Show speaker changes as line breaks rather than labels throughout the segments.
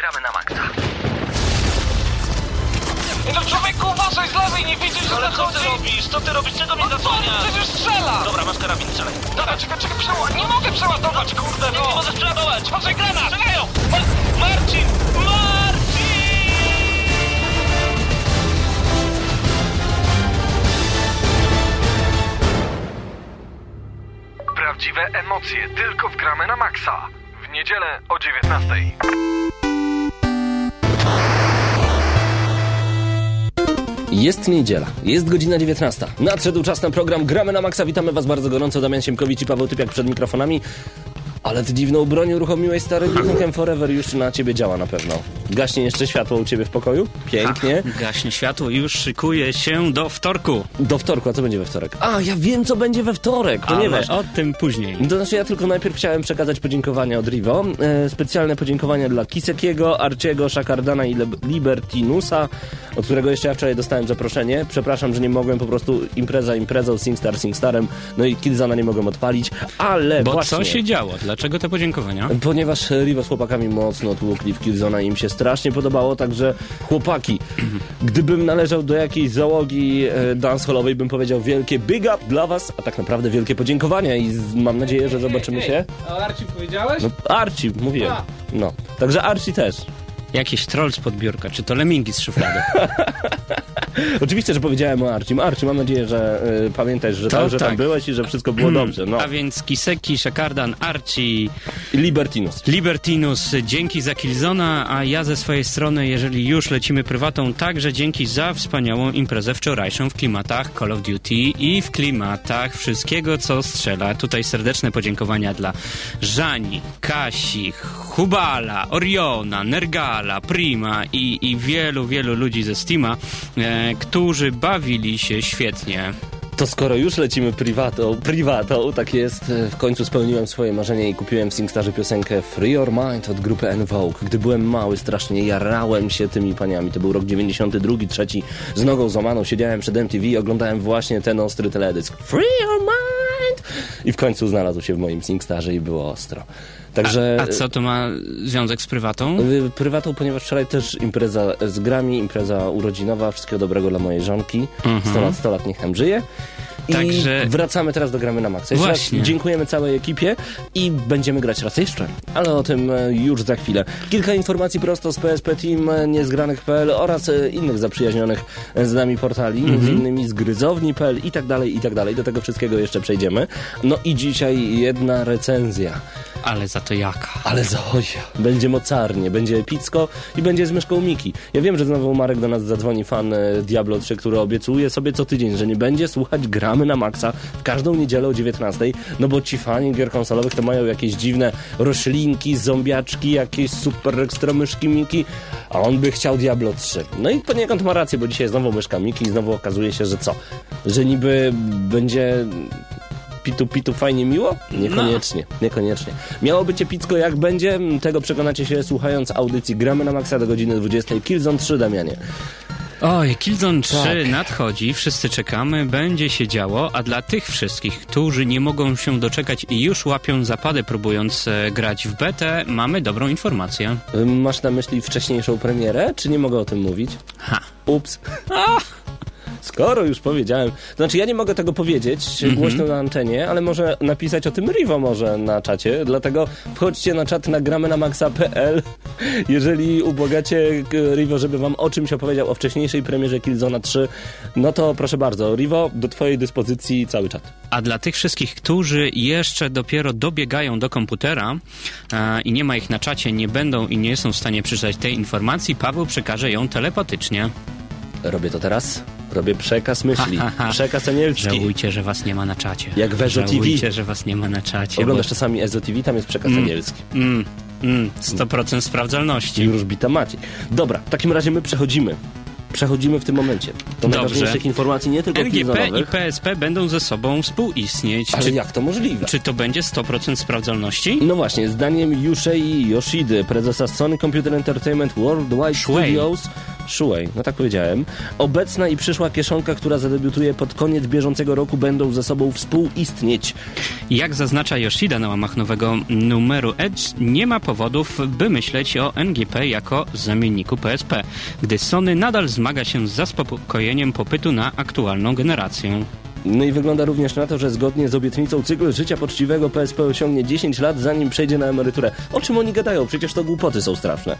gramy na maksa.
No człowieku, uważaj z lewej, nie widzisz, że
Ale co
zachodzi?
ty robisz? Co ty robisz? Czego mnie
On
zasłaniasz?
przecież strzela!
Dobra, masz karabin, strzelaj.
Dobra, czekaj, czekaj, przeładować. Nie mogę przeładować, kurde,
Nie, nie
no!
możesz przeładować!
Patrzaj, granat!
Strzelają! Mar Marcin! Marcin!
Prawdziwe emocje tylko w gramy na maksa. W niedzielę o 19.
Jest niedziela, jest godzina 19. Nadszedł czas na program Gramy na Maxa. Witamy Was bardzo gorąco. Damian Siemkowicz i Paweł Typiak przed mikrofonami. Ale ty dziwną bronią uruchomiłeś stary Duke Forever już na ciebie działa na pewno. Gaśnie jeszcze światło u ciebie w pokoju? Pięknie.
Gaśnie światło i już szykuje się do wtorku.
Do wtorku, a co będzie we wtorek? A, ja wiem co będzie we wtorek, ponieważ...
Ale o tym później.
To znaczy ja tylko najpierw chciałem przekazać podziękowania od Rivo. E, specjalne podziękowania dla Kisekiego, Arciego, Shakardana i Lib- Libertinusa, od którego jeszcze ja wczoraj dostałem zaproszenie. Przepraszam, że nie mogłem po prostu impreza imprezą, SingStar SingStarem, no i Killzona nie mogłem odpalić, ale
Bo
właśnie...
co się działo? Dlaczego te podziękowania?
Ponieważ Rivo z chłopakami mocno tłukli w Killzona i im się strasznie podobało, także chłopaki, gdybym należał do jakiejś załogi e, dancehallowej, bym powiedział wielkie big up dla was, a tak naprawdę wielkie podziękowania i mam nadzieję, że zobaczymy się.
A Arci powiedziałeś?
No Archie, mówiłem. No, także Archie też.
Jakiś troll z podbiórka, czy to lemingi z szuflady?
Oczywiście, że powiedziałem o Archie. Archie, mam nadzieję, że y, pamiętasz, że,
To
tam, że tam
tak.
byłeś i że wszystko było dobrze. No.
A więc Kiseki, Shakardan, Archie,
I Libertinus.
Libertinus, dzięki za Killzona, a ja ze swojej strony, jeżeli już lecimy prywatą, także dzięki za wspaniałą imprezę wczorajszą w klimatach Call of Duty i w klimatach wszystkiego, co strzela. Tutaj serdeczne podziękowania dla Żani, Kasi, Hubala, Oriona, Nergala, Prima i, i wielu, wielu ludzi ze Steama, e, którzy bawili się świetnie.
To skoro już lecimy prywatą, prywatą, tak jest, e, w końcu spełniłem swoje marzenie i kupiłem w SingStarze piosenkę Free Your Mind od grupy N Vogue. Gdy byłem mały, strasznie jarałem się tymi paniami. To był rok 92, trzeci, z nogą złamaną, siedziałem przed MTV i oglądałem właśnie ten ostry teledysk. Free Your Mind! I w końcu znalazł się w moim SingStarze i było ostro. Także...
A co to ma związek z prywatą?
Y, Prywatą, ponieważ wczoraj też impreza z grami, impreza urodzinowa, wszystkiego dobrego dla mojej żonki. 100 lat, 100 lat niech nam żyje. I.
Także-
wracamy teraz do gramy na maksa. Jeszcze
Właśnie.
raz dziękujemy całej ekipie i będziemy grać raz jeszcze, ale o tym e, już za chwilę. Kilka informacji prosto z PSP Team, e, niezgranych.pl oraz e, innych zaprzyjaźnionych z nami portali,
Mhm.
między innymi z gryzowni.pl i tak dalej, i tak dalej. Do tego wszystkiego jeszcze przejdziemy. No i dzisiaj jedna recenzja.
Ale za to jaka?
Ale Zoja, będzie mocarnie, będzie epicko i będzie z myszką Miki. Ja wiem, że znowu Marek do nas zadzwoni fan e, Diablo 3, który obiecuje sobie co tydzień, że nie będzie słuchać gramy na maksa w każdą niedzielę o 19, no bo ci fani gier konsolowych to mają jakieś dziwne roślinki, zombiaczki, jakieś super ekstra myszki Miki, a on by chciał Diablo 3. No i poniekąd ma rację, bo dzisiaj znowu myszka Miki i znowu okazuje się, że co? Że niby będzie pitu pitu fajnie miło? Niekoniecznie, niekoniecznie. Miało być epicko jak będzie, tego przekonacie się słuchając audycji Gramy na Maxa do godziny 20. Killzone 3, Damianie.
Oj, Killzone 3
Tak.
nadchodzi, wszyscy czekamy, będzie się działo, a dla tych wszystkich, którzy nie mogą się doczekać i już łapią zapady próbując e, grać w betę, mamy dobrą informację.
Masz na myśli wcześniejszą premierę, czy nie mogę o tym mówić?
Ha.
Ups. Skoro już powiedziałem, to znaczy ja nie mogę tego powiedzieć
Mhm.
głośno na antenie, ale może napisać o tym Rivo może na czacie, dlatego wchodźcie na czat na gramy na maxa.pl jeżeli ubłagacie k- Rivo, żeby wam o czymś opowiedział o wcześniejszej premierze Killzona 3, no to proszę bardzo, Rivo, do twojej dyspozycji cały czat.
A dla tych wszystkich, którzy jeszcze dopiero dobiegają do komputera e, i nie ma ich na czacie, nie będą i nie są w stanie przeczytać tej informacji, Paweł przekaże ją telepatycznie.
Robię to teraz, robię przekaz myśli, przekaz anielski.
Żałujcie, że was nie ma na czacie.
Jak w Ezo TV.
Żałujcie, że was nie ma na czacie.
Oglądasz czasami Ezo TV, tam jest przekaz anielski.
Mm, mm, 100% sprawdzalności.
Już bita Maciej. Dobra, w takim razie my przechodzimy. Przechodzimy w tym momencie. Do najważniejszych informacji, nie tylko
NGP i. PSP będą ze sobą współistnieć.
Ale
Czy,
jak to możliwe?
czy to będzie 100% sprawdzalności?
No właśnie, zdaniem Yushei Yoshidy, prezesa Sony Computer Entertainment Worldwide
Shuei.
Studios, Shuei, no tak powiedziałem. Obecna i przyszła kieszonka, która zadebiutuje pod koniec bieżącego roku, będą ze sobą współistnieć.
Jak zaznacza Yoshida na łamach nowego numeru Edge, nie ma powodów, by myśleć o NGP jako zamienniku PSP, gdy Sony nadal zmaga się z zaspokojeniem popytu na aktualną generację.
No i wygląda również na to, że zgodnie z obietnicą cykl życia poczciwego PSP osiągnie 10 lat, zanim przejdzie na emeryturę. O czym oni gadają? Przecież to głupoty są straszne.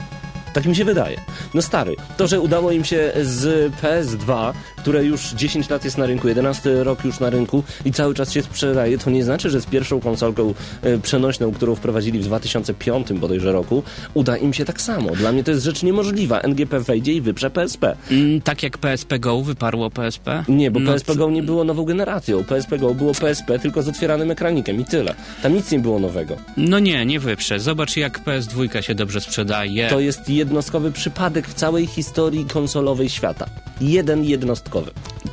Tak mi się wydaje. No stary, to, że udało im się z PS2, które już 10 lat jest na rynku, 11 rok już na rynku i cały czas się sprzedaje, to nie znaczy, że z pierwszą konsolką e, przenośną, którą wprowadzili w 2005 bodajże roku, uda im się tak samo. Dla mnie to jest rzecz niemożliwa. NGP wejdzie i wyprze PSP.
Mm, tak jak PSP Go wyparło PSP?
Nie, bo
No
PSP Go nie było nową generacją. PSP Go było PSP tylko z otwieranym ekranikiem i tyle. Tam nic nie było nowego.
No nie, nie wyprze. Zobacz jak PS2 się dobrze sprzedaje.
To jest jednostkowy przypadek w całej historii konsolowej świata. Jeden jednostkowy.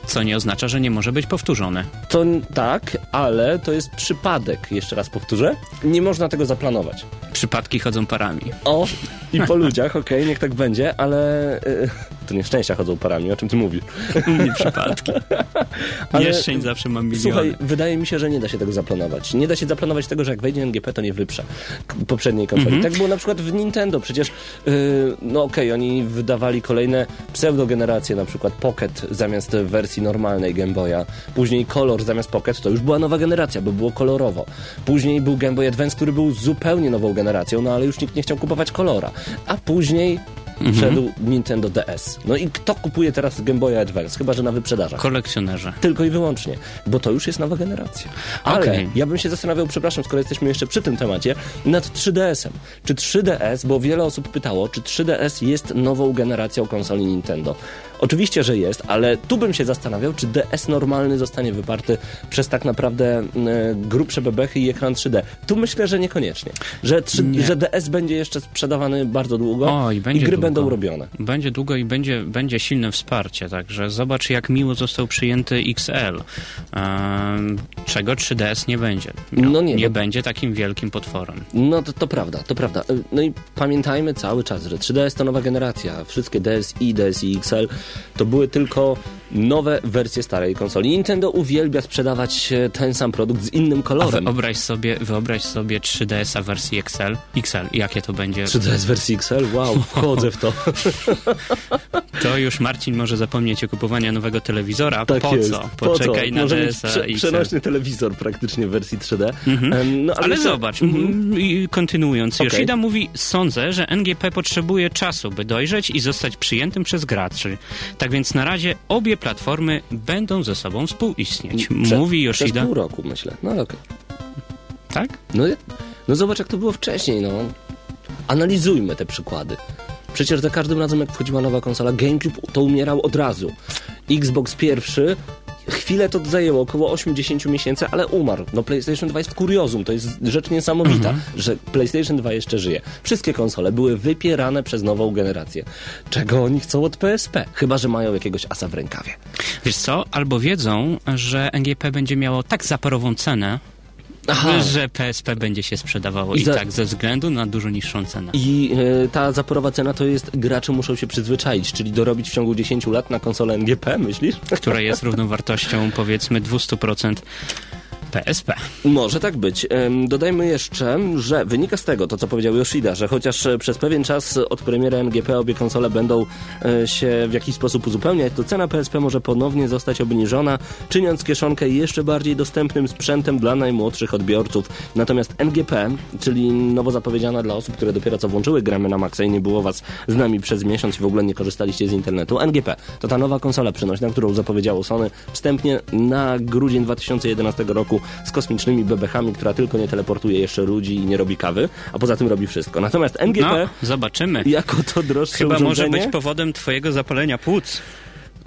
Co nie oznacza, że nie może być powtórzone.
To tak, ale to jest przypadek. Jeszcze raz powtórzę. Nie można tego zaplanować.
Przypadki chodzą parami.
O, i po ludziach, okej, niech tak będzie, ale y, to nieszczęścia chodzą parami, o czym ty mówisz.
Nie przypadki.
Ale-
Nieszczęść zawsze mam miliony.
Słuchaj, wydaje mi się, że nie da się tego zaplanować. Nie da się zaplanować tego, że jak wejdzie NGP, to nie wyprze poprzedniej konsoli.
Mhm.
Tak było na przykład w Nintendo. Przecież, yy, no okej, oni wydawali kolejne pseudogeneracje, na przykład Pocket zamiast wersji normalnej Game Boya. Później Color zamiast Pocket, to już była nowa generacja, bo było kolorowo. Później był Game Boy Advance, który był zupełnie nową generacją, no ale już nikt nie chciał kupować kolora. A później
Mhm.
wszedł Nintendo DS. No i kto kupuje teraz Game Boy Advance? Chyba, że na wyprzedażach.
Kolekcjonerze.
Tylko i wyłącznie, bo to już jest nowa generacja. Ale
Okej.
ja bym się zastanawiał, przepraszam, skoro jesteśmy jeszcze przy tym temacie, nad 3DS-em. Czy 3DS, bo wiele osób pytało, czy 3DS jest nową generacją konsoli Nintendo? Oczywiście, że jest, ale tu bym się zastanawiał, czy DS normalny zostanie wyparty przez tak naprawdę e, grubsze bebechy i ekran 3D. Tu myślę, że niekoniecznie. Że, 3,
Nie.
że DS będzie jeszcze sprzedawany bardzo długo
O, i
i gry
długo.
będą robione.
Będzie długo i będzie, będzie silne wsparcie, także zobacz jak miło został przyjęty XL, Ehm, czego 3DS nie będzie.
No nie,
nie
bo-
będzie takim wielkim potworem.
No to, to prawda, to prawda. Y, No i pamiętajmy cały czas, że 3DS to nowa generacja. Wszystkie DSi, DSi XL to były tylko nowe wersje starej konsoli. Nintendo uwielbia sprzedawać e, ten sam produkt z innym
A
kolorem.
wyobraź sobie, wyobraź sobie 3DS-a wersji XL, XL, jakie to będzie.
3DS wersji XL? Wow, wchodzę w to.
To już Marcin może zapomnieć o kupowaniu nowego telewizora.
Tak
po
jest.
co?
Po
Poczekaj
co?
na
Może
DS-a
prze,
XL.
przenośny telewizor praktycznie w wersji 3D.
Mhm.
No,
Ale
myślę-
zobacz, m, i kontynuując,
Okej.
Yoshida mówi, sądzę, że NGP potrzebuje czasu, by dojrzeć i zostać przyjętym przez graczy. Tak więc na razie obie platformy będą ze sobą współistnieć.
Prze-
mówi
Przez
Yoshida.
pół roku, myślę. No ale okej.
Tak?
No, no zobacz, jak to było wcześniej, no. Analizujmy te przykłady. Przecież za każdym razem, jak wchodziła nowa konsola, GameCube to umierał od razu. Xbox pierwszy, chwilę to zajęło, około 8-10 miesięcy, ale umarł. No PlayStation 2 jest kuriozum, to jest rzecz niesamowita, że PlayStation 2 jeszcze żyje. Wszystkie konsole były wypierane przez nową generację. Czego oni chcą od PSP? Chyba, że mają jakiegoś asa w rękawie.
Wiesz co? Albo wiedzą, że NGP będzie miało tak zaporową cenę,
Aha.
że PSP będzie się sprzedawało
I
i,
za-
tak ze względu na dużo niższą cenę.
I e, ta zaporowa cena to jest gracze muszą się przyzwyczaić, czyli dorobić w ciągu 10 lat na konsolę NGP, myślisz?
która jest równowartością powiedzmy 200% PSP.
Może tak być. Dodajmy jeszcze, że wynika z tego, to co powiedział Yoshida, że chociaż e, przez pewien czas od premiery MGP obie konsole będą e, się w jakiś sposób uzupełniać, to cena PSP może ponownie zostać obniżona, czyniąc kieszonkę jeszcze bardziej dostępnym sprzętem dla najmłodszych odbiorców. Natomiast NGP, czyli nowo zapowiedziana dla osób, które dopiero co włączyły gramy na Maxa i nie było was z nami przez miesiąc i w ogóle nie korzystaliście z internetu, NGP to ta nowa konsola przenośna, którą zapowiedziało Sony wstępnie na grudzień 2011 roku z kosmicznymi bebechami, która tylko nie teleportuje jeszcze ludzi i nie robi kawy, a poza tym robi wszystko. Natomiast NGP
No, zobaczymy.
jako to droższe
Chyba może
urządzenie,
być powodem twojego zapalenia płuc.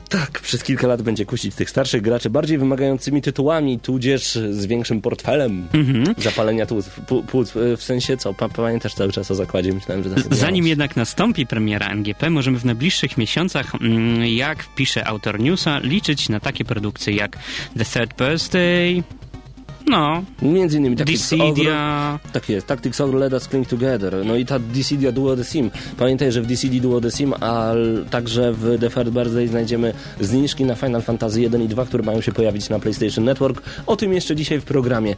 tak, przez kilka lat będzie kusić tych starszych graczy bardziej wymagającymi tytułami, tudzież z większym portfelem
Mhm.
zapalenia tłuc, płuc. E, W sensie co? Pa, pamiętasz cały czas o zakładzie? Myślałem, że.
Zanim jednak nastąpi premiera NGP, możemy w najbliższych miesiącach, mm, jak pisze autor newsa, liczyć na takie produkcje jak The Third Birthday, No,
Między innymi Tactics Ogre,
Dissidia...
tak jest, Tactics Ogre Let Us Cling Together, no i ta Dissidia Duo The Sim. Pamiętaj, że w Dissidia Duo The Sim, a także w The Third Birthday znajdziemy zniżki na Final Fantasy 1 i 2, które mają się pojawić na PlayStation Network. O tym jeszcze dzisiaj w programie.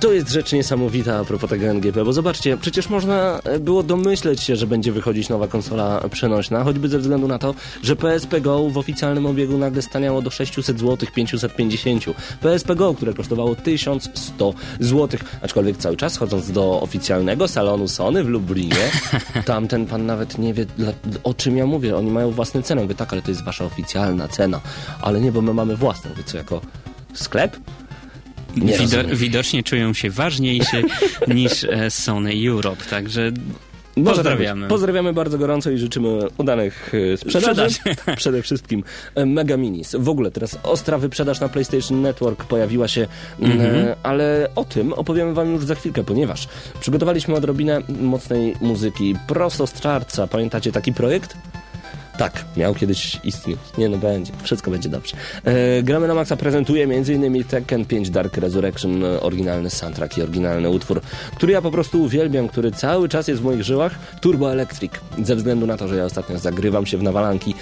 To jest rzecz niesamowita a propos tego NGP, bo zobaczcie, przecież można e, było domyśleć się, że będzie wychodzić nowa konsola przenośna, choćby ze względu na to, że PSP Go w oficjalnym obiegu nagle staniało do 600 zł, 550. PSP Go, które kosztowało 1100 zł, aczkolwiek cały czas chodząc do oficjalnego salonu Sony w Lublinie, tam ten pan nawet nie wie o czym ja mówię, oni mają własną cenę, mówię tak, ale to jest wasza oficjalna cena, ale nie, bo my mamy własną, mówię co, jako sklep? Nie
widocznie czują się ważniejsi niż e, Sony Europe, także pozdrawiamy.
tak być. Pozdrawiamy bardzo gorąco i życzymy udanych e, sprzedaży.
Sprzedaży.
Przede wszystkim e, Mega Minis. W ogóle teraz ostra wyprzedaż na PlayStation Network pojawiła się,
Mhm.
e, ale o tym opowiemy wam już za chwilkę, ponieważ przygotowaliśmy odrobinę mocnej muzyki prosto z czarca. Pamiętacie taki projekt? Tak, miał kiedyś istnieć. Nie no, będzie. Wszystko będzie dobrze. E, Gramy na Maxa prezentuje m.in. Tekken 5 Dark Resurrection, e, oryginalny soundtrack i oryginalny utwór, który ja po prostu uwielbiam, który cały czas jest w moich żyłach. Turbo Electric. Ze względu na to, że ja ostatnio zagrywam się w nawalanki.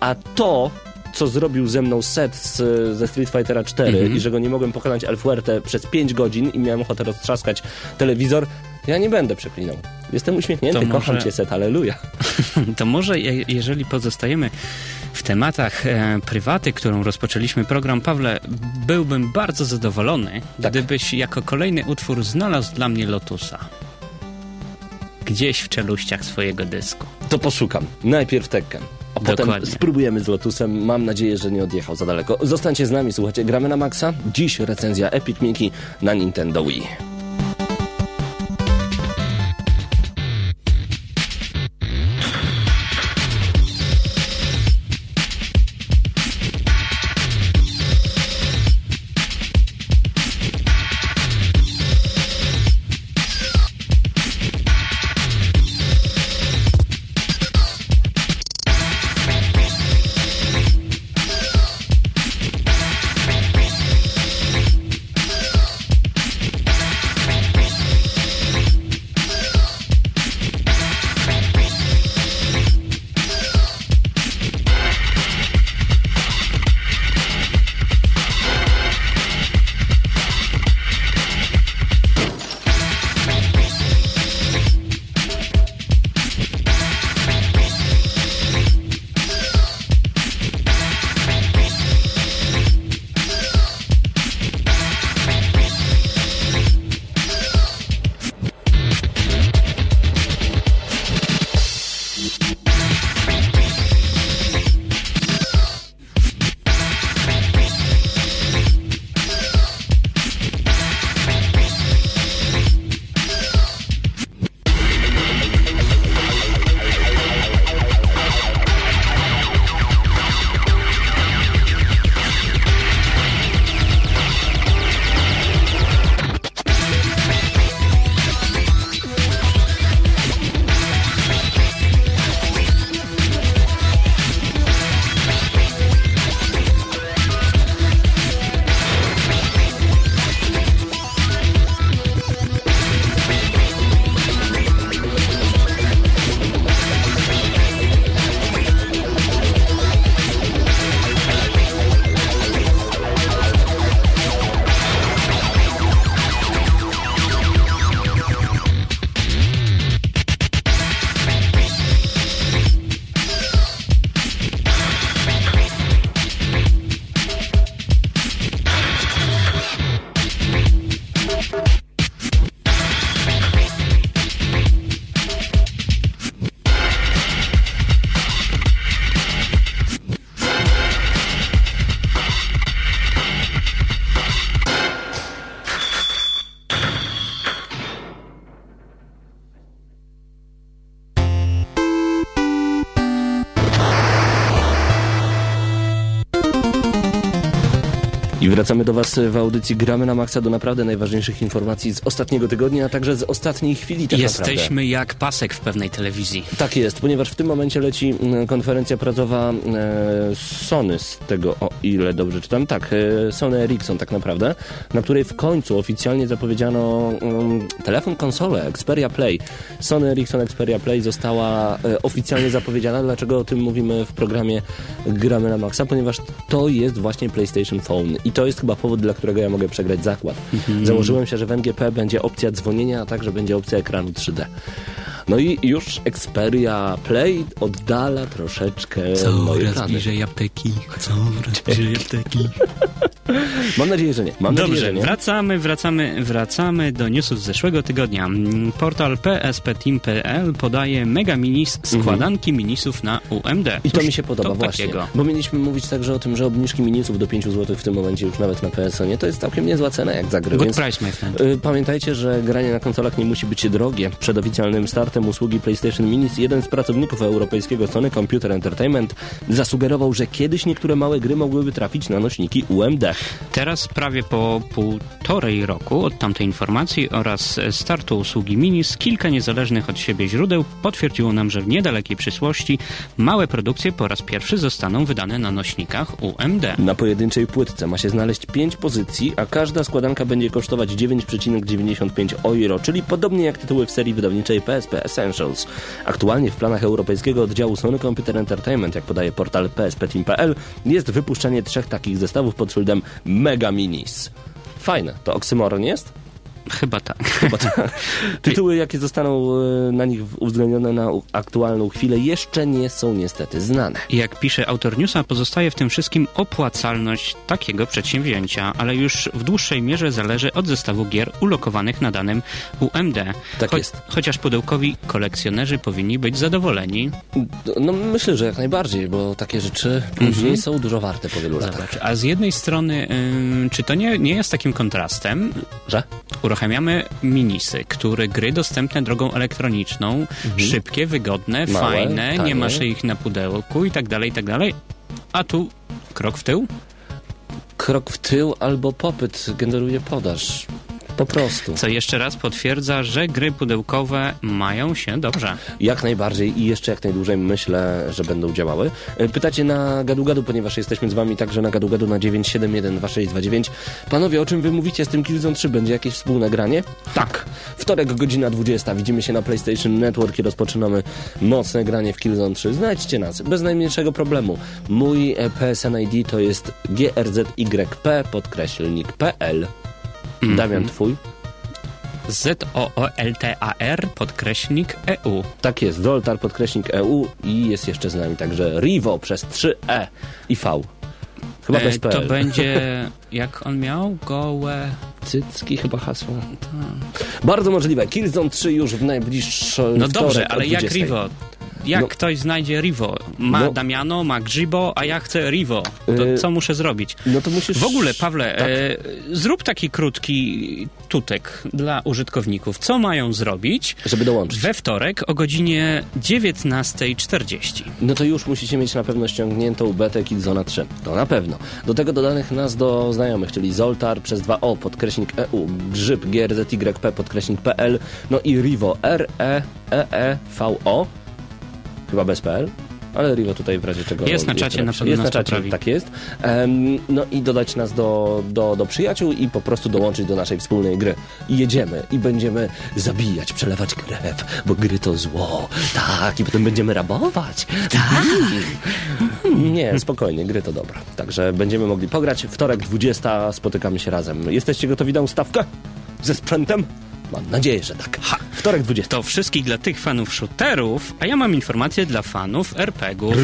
A to co zrobił ze mną set z, ze Street Fightera 4 i że go nie mogłem pokonać El Fuerte przez 5 godzin i miałem ochotę roztrzaskać telewizor, ja nie będę przeklinał. Jestem uśmiechnięty,
To
kocham
może-
cię set, aleluja.
To może je, jeżeli pozostajemy w tematach e, prywaty, którą rozpoczęliśmy program, Pawle, byłbym bardzo zadowolony,
Tak.
gdybyś jako kolejny utwór znalazł dla mnie Lotusa. Gdzieś w czeluściach swojego dysku.
To poszukam. Najpierw Tekken. A potem
Dokładnie.
spróbujemy z Lotusem. Mam nadzieję, że nie odjechał za daleko. Zostańcie z nami, słuchajcie, gramy na Maxa. Dziś recenzja Epic Mickey na Nintendo Wii. Wracamy do Was w audycji Gramy na Maxa do naprawdę najważniejszych informacji z ostatniego tygodnia, a także z ostatniej chwili tak naprawdę.
Jesteśmy jak pasek w pewnej telewizji.
Tak jest, ponieważ w tym momencie leci mm, konferencja prasowa e, Sony, z tego o ile dobrze czytam, tak, e, Sony Ericsson tak naprawdę, na której w końcu oficjalnie zapowiedziano mm, telefon konsolę Xperia Play. Sony Ericsson Xperia Play została e, oficjalnie zapowiedziana. Dlaczego o tym mówimy w programie Gramy na Maxa? Ponieważ to jest właśnie PlayStation Phone i to jest chyba powód, dla którego ja mogę przegrać zakład. Założyłem się, że w NGP będzie opcja dzwonienia, a także będzie opcja ekranu 3D. No i już Xperia Play oddala troszeczkę moje
Coraz
plany.
bliżej apteki, coraz bliżej apteki.
Mam nadzieję, że nie. Mam nadzieję,
Dobrze,
że nie.
wracamy, wracamy, wracamy do newsów z zeszłego tygodnia. Portal pspteam.pl podaje mega minis, składanki minisów na UMD.
Mhm. I to
Cóż
mi się podoba właśnie,
Takiego?
bo mieliśmy mówić także o tym, że obniżki minisów do 5 zł w tym momencie już nawet na PSN-ie to jest całkiem niezła cena jak za grę,
Good
więc
price, my friend.
y, pamiętajcie, że granie na konsolach nie musi być drogie. Przed oficjalnym startem usługi PlayStation Minis jeden z pracowników europejskiego Sony Computer Entertainment zasugerował, że kiedyś niektóre małe gry mogłyby trafić na nośniki UMD.
Teraz prawie po półtorej roku od tamtej informacji oraz startu usługi Minis kilka niezależnych od siebie źródeł potwierdziło nam, że w niedalekiej przyszłości małe produkcje po raz pierwszy zostaną wydane na nośnikach UMD.
Na pojedynczej płytce ma się znaleźć 5 pozycji, a każda składanka będzie kosztować 9,95 euro, czyli podobnie jak tytuły w serii wydawniczej PSP Essentials. Aktualnie w planach europejskiego oddziału Sony Computer Entertainment, jak podaje portal pspteam.pl, jest wypuszczenie trzech takich zestawów pod szyldem Mega Minis. Fajne, to oksymoron jest?
Chyba tak.
Chyba tak. Tytuły, jakie zostaną e, na nich uwzględnione na aktualną chwilę, jeszcze nie są niestety znane.
Jak pisze autor newsa, pozostaje w tym wszystkim opłacalność takiego przedsięwzięcia, ale już w dłuższej mierze zależy od zestawu gier ulokowanych na danym UMD.
Tak jest.
Chociaż pudełkowi kolekcjonerzy powinni być zadowoleni.
No myślę, że jak najbardziej, bo takie rzeczy później są dużo warte po wielu latach.
Zobacz, a z jednej strony, ym, czy to nie, nie jest takim kontrastem?
Że?
Uruchamiamy minisy, które gry dostępne drogą elektroniczną, szybkie, wygodne,
Mhm. Małe,
fajne, nie
tanie.
masz ich na pudełku i tak dalej, i tak dalej. A tu krok w tył?
krok w tył albo popyt generuje podaż. Po prostu.
Co jeszcze raz potwierdza, że gry pudełkowe mają się dobrze.
Jak najbardziej i jeszcze jak najdłużej myślę, że będą działały. E, Pytacie na gadu gadu, ponieważ jesteśmy z wami także na gadu gadu na 9712629. Panowie, o czym wy mówicie z tym Killzone 3? Będzie jakieś wspólne granie? Tak. Wtorek, godzina 20. Widzimy się na PlayStation Network i rozpoczynamy mocne granie w Killzone 3. Znajdźcie nas, bez najmniejszego problemu. Mój e, PSN ID to jest grzyp podkreślnik PL. Damian, twój?
Z-O-O-L-T-A-R podkreśnik EU.
Tak jest, Zoltar podkreśnik EU i jest jeszcze z nami także Rivo przez 3E i V. Chyba bez
E,
PL.
to będzie, jak on miał? Gołe...
Cycki chyba hasło. Bardzo możliwe. Killzone 3 już w najbliższy
No dobrze, ale jak
20.
Rivo? Jak
No.
ktoś znajdzie Rivo? Ma
No.
Damiano, ma Grzybo, a ja chcę Rivo. To
Y-
co muszę zrobić?
No to musisz...
W ogóle, Pawle,
Tak.
e, zrób taki krótki tutek dla użytkowników. Co mają zrobić
Żeby dołączyć.
we wtorek o godzinie 19.40?
No to już musicie mieć na pewno ściągniętą betę Killzona 3. To na pewno. Do tego dodanych nas do znajomych, czyli Zoltar przez 2O podkreśnik EU, Grzyb GRZYP podkreśnik PL, no i Rivo R E E E V O. Chyba bez PL. Ale Rivo tutaj w razie czego...
Jest na czacie, na pewno
Jest na czacie,
poprawi.
tak jest. Em, no i dodać nas do, do, do przyjaciół i po prostu dołączyć do naszej wspólnej gry. I jedziemy i będziemy zabijać, przelewać krew, bo gry to zło. Tak, i potem będziemy rabować. Tak. Nie, spokojnie, gry to dobra. Także będziemy mogli pograć. Wtorek 20 spotykamy się razem. Jesteście gotowi na ustawkę? Ze sprzętem? Mam nadzieję, że tak. Ha. Wtorek 20.
To wszystkich dla tych fanów shooterów, a ja mam informację dla fanów RPG-ów.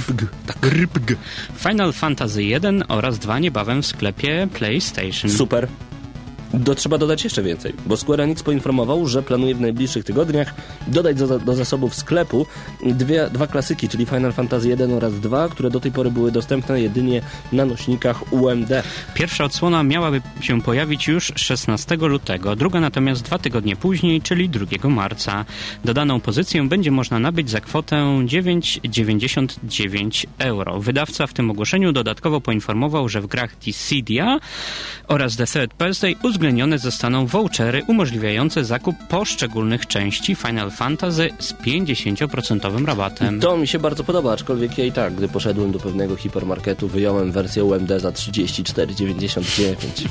Tak, RPG. Final Fantasy 1 oraz 2 niebawem w sklepie PlayStation.
Super. Do, trzeba dodać jeszcze więcej, bo Square Enix poinformował, że planuje w najbliższych tygodniach dodać do, do zasobów sklepu dwie, dwa klasyki, czyli Final Fantasy 1 oraz 2, które do tej pory były dostępne jedynie na nośnikach UMD.
Pierwsza odsłona miałaby się pojawić już 16 lutego, druga natomiast dwa tygodnie później, czyli 2 marca. Dodaną pozycję będzie można nabyć za kwotę 9,99 euro. Wydawca w tym ogłoszeniu dodatkowo poinformował, że w grach Dissidia oraz The Third Birthday uwzględnione zostaną vouchery umożliwiające zakup poszczególnych części Final Fantasy z 50% rabatem.
To mi się bardzo podoba, aczkolwiek ja i tak, gdy poszedłem do pewnego hipermarketu, wyjąłem wersję UMD za 34,99.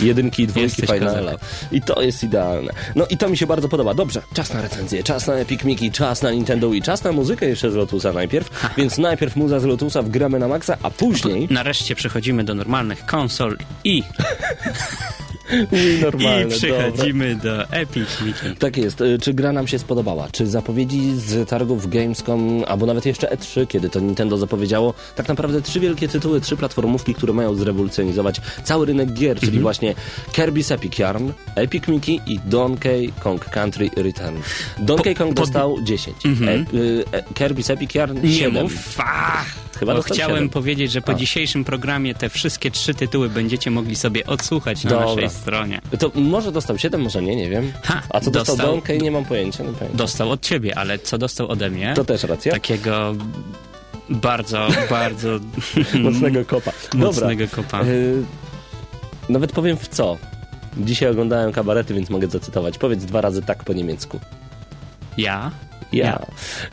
Jedynki i dwójki Finala. I to jest idealne. No i to mi się bardzo podoba. Dobrze, czas na recenzję, czas na Epic Mickey, czas na Nintendo i czas na muzykę jeszcze z Lotusa najpierw. Więc najpierw muza z Lotusa wgramy na maksa, a później...
Nareszcie przechodzimy do normalnych konsol i,
I normalne,
i przechodzimy do Epic Mickey.
Tak jest. Y, Czy gra nam się spodobała? Czy zapowiedzi z targów Gamescom, albo nawet jeszcze E3, kiedy to Nintendo zapowiedziało tak naprawdę trzy wielkie tytuły, trzy platformówki, które mają zrewolucjonizować cały rynek gier, czyli właśnie Kirby's Epic Yarn, Epic Mickey i Donkey Kong Country Returns. Donkey Kong
pod-
dostał 10, e, y, e, Kirby's Epic Yarn
Nie
7.
mów.
Chyba
bo chciałem
siedem.
powiedzieć, że po
A.
dzisiejszym programie te wszystkie trzy tytuły będziecie mogli sobie odsłuchać na
Dobra.
naszej stronie.
To może dostał 7, może nie, nie wiem.
Ha,
A co dostał,
dostał-
nie mam pojęcia. Nie pojęcia.
Dostał od ciebie, ale co dostał ode mnie?
To też racja.
Takiego bardzo, bardzo
Mocnego kopa. Dobra.
mocnego kopa.
Y, nawet powiem w co. Dzisiaj oglądałem kabarety, więc mogę zacytować. Powiedz dwa razy tak po niemiecku.
Ja?
Ja.
Ja.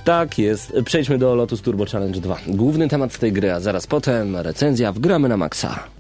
Tak jest. Przejdźmy do Lotus Turbo Challenge 2. Główny temat tej gry, a zaraz potem recenzja w Gramy na Maxa.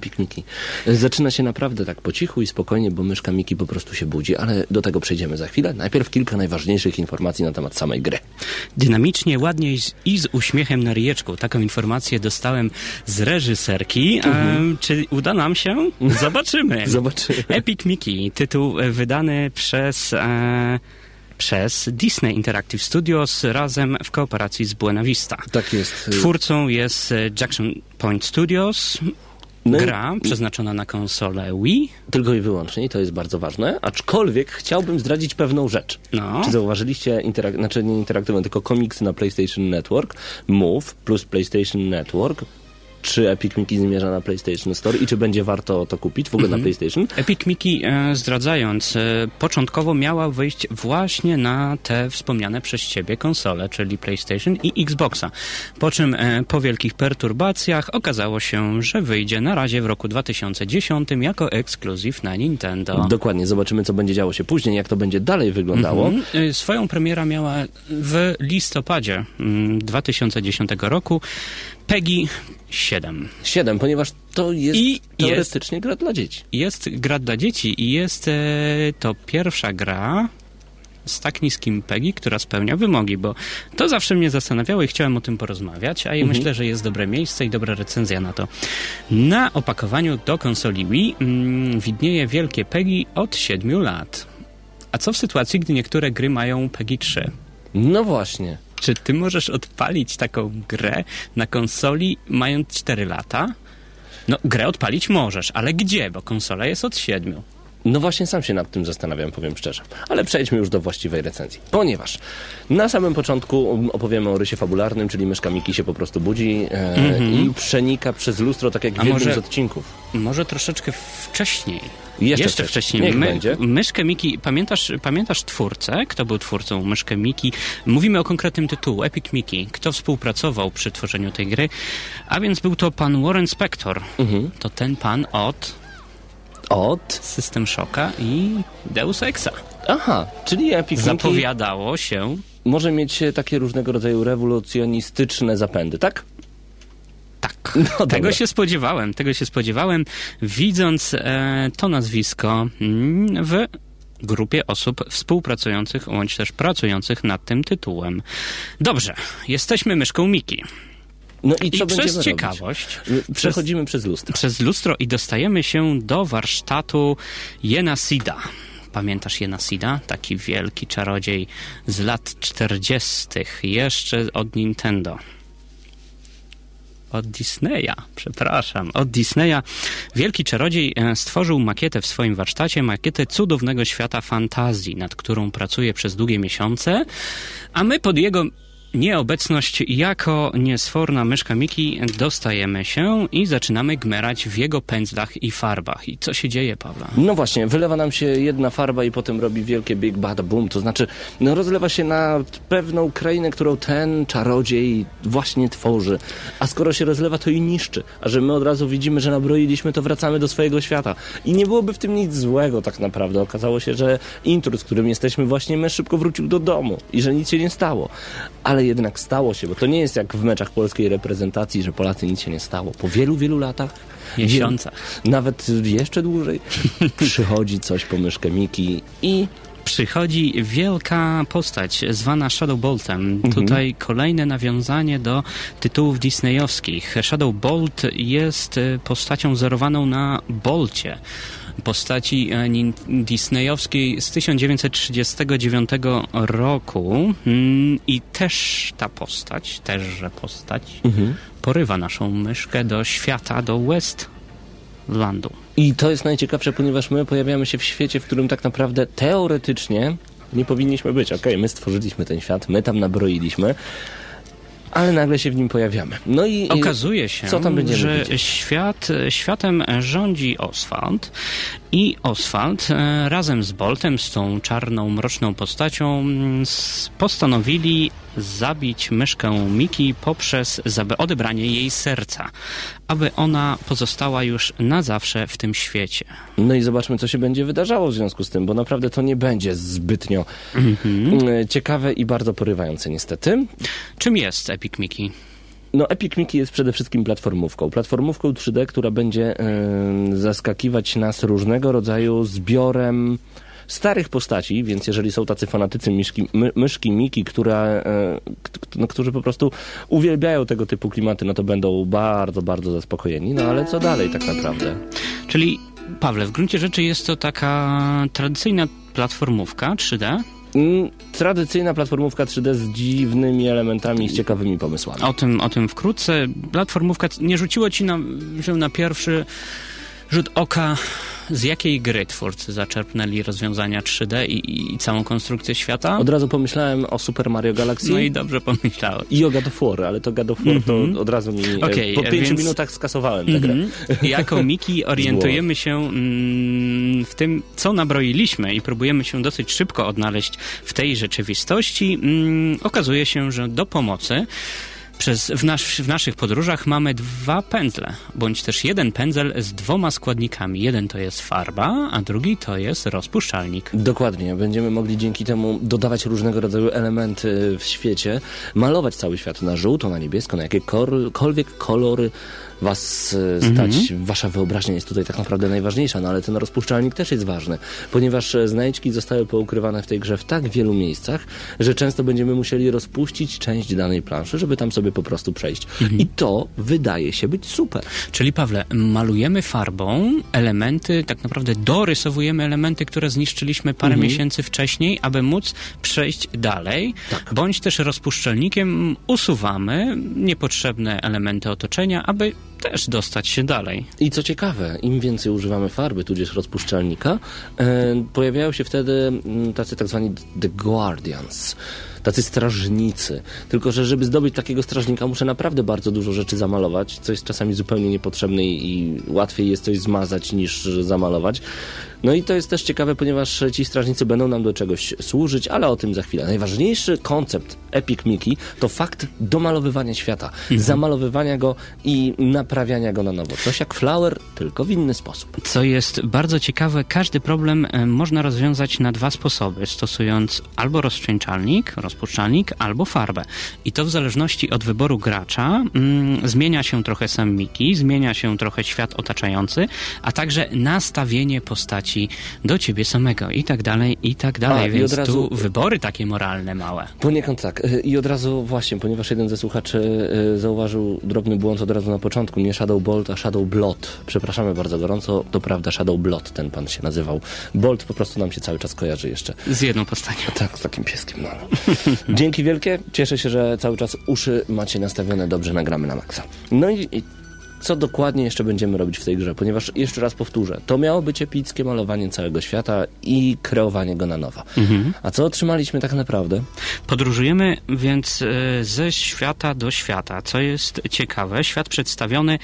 Pikniki. Zaczyna się naprawdę tak po cichu i spokojnie, bo myszka Miki po prostu się budzi, ale do tego przejdziemy za chwilę. Najpierw kilka najważniejszych informacji na temat samej gry.
Dynamicznie, ładnie i z- uśmiechem na ryjeczku. Taką informację dostałem z reżyserki. Em, czy uda nam się? Zobaczymy.
Zobaczymy.
Epic Mickey, tytuł e, wydany przez... E, przez Disney Interactive Studios razem w kooperacji z Buena Vista.
Tak jest.
Twórcą jest e, Jackson Point Studios.
No
Gra przeznaczona na konsolę Wii.
Tylko i wyłącznie, i to jest bardzo ważne. Aczkolwiek chciałbym zdradzić pewną rzecz.
No.
Czy zauważyliście, interak- znaczy nie interaktywne, tylko komiksy na PlayStation Network, Move plus PlayStation Network. Czy Epic Mickey zmierza na PlayStation Store i czy będzie warto to kupić w ogóle
Mhm.
na PlayStation?
Epic Mickey, e, zdradzając, e, początkowo miała wyjść właśnie na te wspomniane przez ciebie konsole, czyli PlayStation i Xboxa. Po czym e, po wielkich perturbacjach okazało się, że wyjdzie na razie w roku 2010 jako ekskluzyw na Nintendo.
Dokładnie, zobaczymy co będzie działo się później, jak to będzie dalej wyglądało.
Mhm. Y, Swoją premiera miała w listopadzie mm, 2010 roku PEGI 7.
7, ponieważ to jest
I jest-
teoretycznie gra dla dzieci.
Jest gra dla dzieci i jest e, to pierwsza gra z tak niskim PEGI, która spełnia wymogi, bo to zawsze mnie zastanawiało i chciałem o tym porozmawiać, a ja myślę, że jest dobre miejsce i dobra recenzja na to. Na opakowaniu do konsoli Wii mm, widnieje wielkie PEGI od 7 lat. A co w sytuacji, gdy niektóre gry mają PEGI 3?
No właśnie.
Czy ty możesz odpalić taką grę na konsoli mając 4 lata? No, grę odpalić możesz, ale gdzie? Bo konsola jest od 7.
No właśnie sam się nad tym zastanawiam, powiem szczerze. Ale przejdźmy już do właściwej recenzji. Ponieważ na samym początku opowiemy o rysie fabularnym, czyli myszka Miki się po prostu budzi e, i przenika przez lustro, tak jak w jednym z odcinków.
Może troszeczkę wcześniej.
Jeszcze
Jeszcze,
wcześniej.
wcześniej.
Niech będzie.
Myszkę Miki, pamiętasz, pamiętasz twórcę? Kto był twórcą Myszkę Miki? Mówimy o konkretnym tytułu, Epic Miki. Kto współpracował przy tworzeniu tej gry? A więc był to pan Warren Spector.
Mhm.
To ten pan od
Od?
System Shocka i Deus Exa.
Aha, czyli Epic
Zapowiadało się
może mieć takie różnego rodzaju rewolucjonistyczne zapędy, tak?
Tak,
No
tego się spodziewałem, tego się spodziewałem, widząc e, to nazwisko mm, w grupie osób współpracujących bądź też pracujących nad tym tytułem. Dobrze, jesteśmy myszką Miki.
No i
I
co będziemy
przez ciekawość?
Przechodzimy przez lustro.
przez lustro i dostajemy się do warsztatu Jena Sida. Pamiętasz Jena Sida? Taki wielki czarodziej z lat 40. jeszcze od Nintendo. Od Disneya, przepraszam, od Disneya. Wielki czarodziej e, stworzył makietę w swoim warsztacie, makietę cudownego świata fantazji, nad którą pracuje przez długie miesiące, a my pod jego nieobecność jako niesforna myszka Miki dostajemy się i zaczynamy gmerać w jego pędzlach i farbach. I co się dzieje, Pawła?
No właśnie, wylewa nam się jedna farba i potem robi wielkie big bad boom, to znaczy no, rozlewa się na pewną krainę, którą ten czarodziej właśnie tworzy. A skoro się rozlewa, to i niszczy. A że my od razu widzimy, że nabroiliśmy, to wracamy do swojego świata. I nie byłoby w tym nic złego tak naprawdę. Okazało się, że intruz, którym jesteśmy właśnie, my szybko wrócił do domu i że nic się nie stało. Ale jednak stało się, bo to nie jest jak w meczach polskiej reprezentacji, że Polacy nic się nie stało. Po wielu, wielu latach
Miesiącach.
nawet jeszcze dłużej przychodzi coś po myszkę Miki i
Przychodzi wielka postać zwana Shadow Boltem. Tutaj kolejne nawiązanie do tytułów disneyowskich. Shadow Bolt jest e, postacią zerowaną na Bolcie. Postaci e, disneyowskiej z 1939 roku. Mm, I też ta postać, teżże postać, porywa naszą myszkę do świata, do Westlandu.
I to jest najciekawsze, ponieważ my pojawiamy się w świecie, w którym tak naprawdę teoretycznie nie powinniśmy być. Okej, my stworzyliśmy ten świat, my tam nabroiliśmy, ale nagle się w nim pojawiamy. No i
Okazuje się,
co tam będziemy
że
widzieć?
świat, światem rządzi Oswald i Oswald e, razem z Boltem, z tą czarną, mroczną postacią mm, postanowili zabić myszkę Miki poprzez odebranie jej serca, aby ona pozostała już na zawsze w tym świecie.
No i zobaczmy, co się będzie wydarzało w związku z tym, bo naprawdę to nie będzie zbytnio e, ciekawe i bardzo porywające niestety.
Czym jest Epic Miki?
No, Epic Mickey jest przede wszystkim platformówką. Platformówką 3D, która będzie e, zaskakiwać nas różnego rodzaju zbiorem starych postaci, więc jeżeli są tacy fanatycy myszki, my, myszki Miki, która, e, k- k- no, którzy po prostu uwielbiają tego typu klimaty, no to będą bardzo, bardzo zaspokojeni. No ale co dalej tak naprawdę?
Czyli, Pawle, w gruncie rzeczy jest to taka tradycyjna platformówka 3D.
Mm, Tradycyjna platformówka 3D z dziwnymi elementami i z ciekawymi pomysłami.
O tym, o tym wkrótce. Platformówka nie rzuciło ci na, że na pierwszy rzut oka, z jakiej gry twórcy zaczerpnęli rozwiązania 3D i, i całą konstrukcję świata?
Od razu pomyślałem o Super Mario Galaxy
No i dobrze pomyślałeś.
i o God of War, ale to God of War to od razu mi... e,
Okej,
po pięciu
więc-
minutach skasowałem tę grę.
Mhm. Jako Miki orientujemy się mm, w tym, co nabroiliśmy i próbujemy się dosyć szybko odnaleźć w tej rzeczywistości. Mm, okazuje się, że do pomocy przez, w, w naszych podróżach mamy dwa pędzle, bądź też jeden pędzel z dwoma składnikami. Jeden to jest farba, a drugi to jest rozpuszczalnik.
Dokładnie. Będziemy mogli dzięki temu dodawać różnego rodzaju elementy w świecie, malować cały świat na żółto, na niebiesko, na jakiekolwiek kolory was e, stać. Wasza wyobraźnia jest tutaj tak naprawdę najważniejsza, no ale ten rozpuszczalnik też jest ważny, ponieważ e, znajdźki zostały poukrywane w tej grze w tak wielu miejscach, że często będziemy musieli rozpuścić część danej planszy, żeby tam sobie po prostu przejść. I to wydaje się być super.
Czyli Pawle, malujemy farbą elementy, tak naprawdę dorysowujemy elementy, które zniszczyliśmy parę miesięcy wcześniej, aby móc przejść dalej, bądź też rozpuszczalnikiem usuwamy niepotrzebne elementy otoczenia, aby też dostać się dalej.
I co ciekawe, im więcej używamy farby, tudzież rozpuszczalnika, e, pojawiają się wtedy mm, tacy tak zwani The Guardians, tacy strażnicy. Tylko, że żeby zdobyć takiego strażnika, muszę naprawdę bardzo dużo rzeczy zamalować, co jest czasami zupełnie niepotrzebne i i łatwiej jest coś zmazać niż zamalować. No i to jest też ciekawe, ponieważ ci strażnicy będą nam do czegoś służyć, ale o tym za chwilę. Najważniejszy koncept Epic Mickey to fakt domalowywania świata, zamalowywania go i naprawiania go na nowo. Coś jak Flower, tylko w inny sposób.
Co jest bardzo ciekawe, każdy problem e, można rozwiązać na dwa sposoby, stosując albo rozcieńczalnik, rozpuszczalnik, albo farbę. I to w zależności od wyboru gracza mm, zmienia się trochę sam Miki, zmienia się trochę świat otaczający, a także nastawienie postaci do ciebie samego i tak dalej, i tak dalej.
A,
Więc
razu-
tu wybory takie moralne małe.
Poniekąd tak. Y, I od razu właśnie, ponieważ jeden ze słuchaczy y, zauważył drobny błąd od razu na początku, nie Shadow Bolt, a Shadow Blot. Przepraszamy bardzo gorąco, to prawda, Shadow Blot ten pan się nazywał. Bolt po prostu nam się cały czas kojarzy jeszcze.
Z jedną postacią.
Tak, z takim pieskiem, no. Dzięki wielkie. Cieszę się, że cały czas uszy macie nastawione dobrze, nagramy na maksa. No i, i co dokładnie jeszcze będziemy robić w tej grze? Ponieważ, jeszcze raz powtórzę, to miało być epickie malowanie całego świata i kreowanie go na nowo. A co otrzymaliśmy tak naprawdę?
Podróżujemy więc e, ze świata do świata. Co jest ciekawe, świat przedstawiony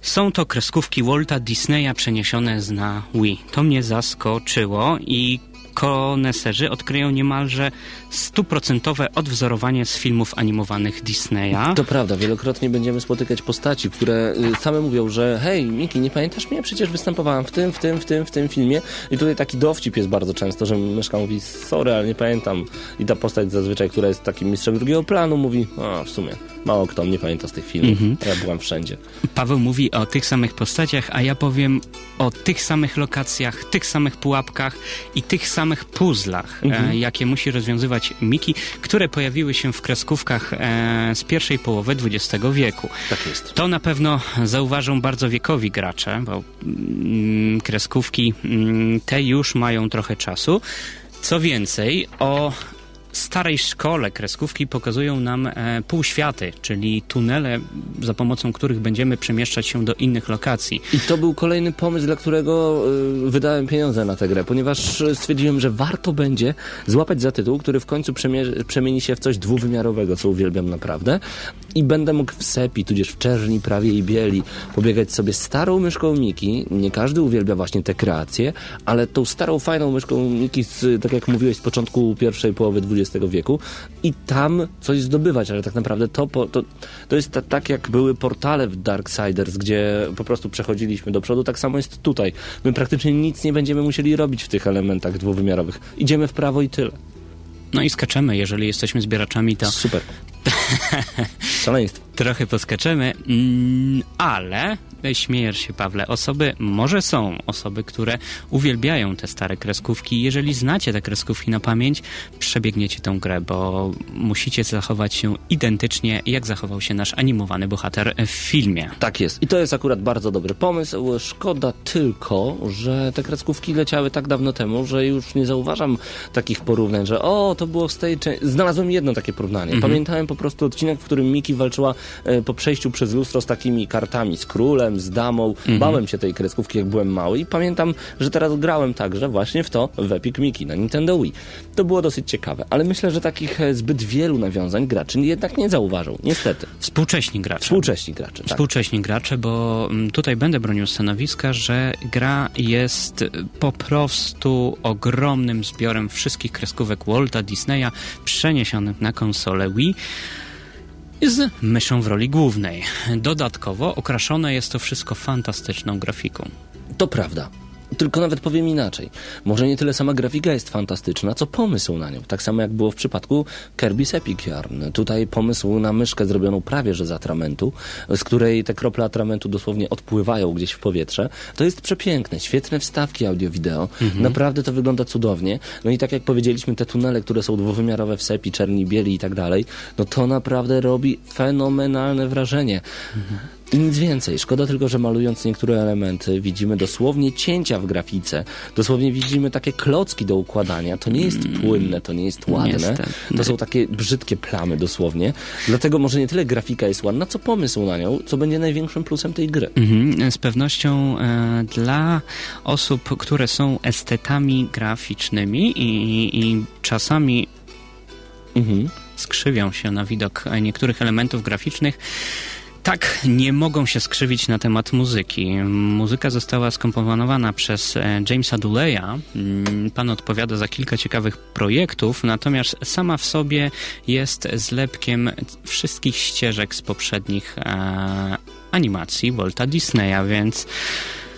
są to kreskówki Walta Disneya przeniesione z na Wii. To mnie zaskoczyło i koneserzy odkryją niemalże stuprocentowe odwzorowanie z filmów animowanych Disneya.
To prawda, wielokrotnie będziemy spotykać postaci, które y, same mówią, że hej, Miki, nie pamiętasz mnie? Przecież występowałam w tym, w tym, w tym, w tym filmie. I tutaj taki dowcip jest bardzo często, że myszka mówi, sorry, ale nie pamiętam. I ta postać zazwyczaj, która jest takim mistrzem drugiego planu, mówi, a w sumie, mało kto mnie pamięta z tych filmów. Ja byłam wszędzie.
Paweł mówi o tych samych postaciach, a ja powiem o tych samych lokacjach, tych samych pułapkach i tych samych puzzlach, e, jakie musi rozwiązywać Miki, które pojawiły się w kreskówkach e, z pierwszej połowy XX wieku.
Tak jest.
To na pewno zauważą bardzo wiekowi gracze, bo mm, kreskówki mm, te już mają trochę czasu. Co więcej, o starej szkole kreskówki pokazują nam e, półświaty, czyli tunele, za pomocą których będziemy przemieszczać się do innych lokacji.
I to był kolejny pomysł, dla którego y, wydałem pieniądze na tę grę, ponieważ y, stwierdziłem, że warto będzie złapać za tytuł, który w końcu przemie- przemieni się w coś dwuwymiarowego, co uwielbiam naprawdę. I będę mógł w sepi, tudzież w czerni prawie i bieli pobiegać sobie starą myszką Miki. Nie każdy uwielbia właśnie te kreacje, ale tą starą, fajną myszką Miki, z, tak jak mówiłeś, z początku pierwszej połowy XX XX wieku i tam coś zdobywać, ale tak naprawdę to, to, to jest ta, tak, jak były portale w Darksiders, gdzie po prostu przechodziliśmy do przodu, tak samo jest tutaj. My praktycznie nic nie będziemy musieli robić w tych elementach dwuwymiarowych. Idziemy w prawo i tyle.
No i skaczemy, jeżeli jesteśmy zbieraczami, to
Super. Szaleństwo.
Trochę poskaczemy, mm, ale śmiejesz się, Pawle, osoby, może są osoby, które uwielbiają te stare kreskówki. Jeżeli znacie te kreskówki na pamięć, przebiegniecie tę grę, bo musicie zachować się identycznie, jak zachował się nasz animowany bohater w filmie.
Tak jest. I to jest akurat bardzo dobry pomysł. Szkoda tylko, że te kreskówki leciały tak dawno temu, że już nie zauważam takich porównań, że o, to było z tej części. Znalazłem jedno takie porównanie. Pamiętałem po prostu odcinek, w którym Miki walczyła po przejściu przez lustro z takimi kartami, z królem, z damą. Bałem się tej kreskówki, jak byłem mały i pamiętam, że teraz grałem także właśnie w to w Epic Miki na Nintendo Wii. To było dosyć ciekawe, ale myślę, że takich e, zbyt wielu nawiązań graczy jednak nie zauważą. Niestety.
Współcześni gracze.
Współcześni gracze. Tak.
Współcześni gracze, bo mm, tutaj będę bronił stanowiska, że gra jest po prostu ogromnym zbiorem wszystkich kreskówek Walta Disneya przeniesionych na konsolę Wii z myszą w roli głównej. Dodatkowo okraszone jest to wszystko fantastyczną grafiką.
To prawda. Tylko nawet powiem inaczej. Może nie tyle sama grafika jest fantastyczna, co pomysł na nią. Tak samo jak było w przypadku Kirby's Epic Yarn. Tutaj pomysł na myszkę zrobioną prawie że z atramentu, z której te krople atramentu dosłownie odpływają gdzieś w powietrze. To jest przepiękne. Świetne wstawki audio-wideo. Naprawdę to wygląda cudownie. No i tak jak powiedzieliśmy, te tunele, które są dwuwymiarowe w sepi, czerni, bieli i tak dalej, no to naprawdę robi fenomenalne wrażenie. I nic więcej. Szkoda tylko, że malując niektóre elementy widzimy dosłownie cięcia w grafice. Dosłownie widzimy takie klocki do układania. To nie jest płynne, to nie jest ładne.
Niestety.
To są takie brzydkie plamy dosłownie. Dlatego może nie tyle grafika jest ładna, co pomysł na nią, co będzie największym plusem tej gry.
Mhm, z pewnością e, dla osób, które są estetami graficznymi i, i czasami
Mhm.
skrzywią się na widok niektórych elementów graficznych. Tak, nie mogą się skrzywić na temat muzyki. Muzyka została skomponowana przez e, Jamesa Duleya. Mm, Pan odpowiada za kilka ciekawych projektów, natomiast sama w sobie jest zlepkiem wszystkich ścieżek z poprzednich e, animacji Walta Disneya, więc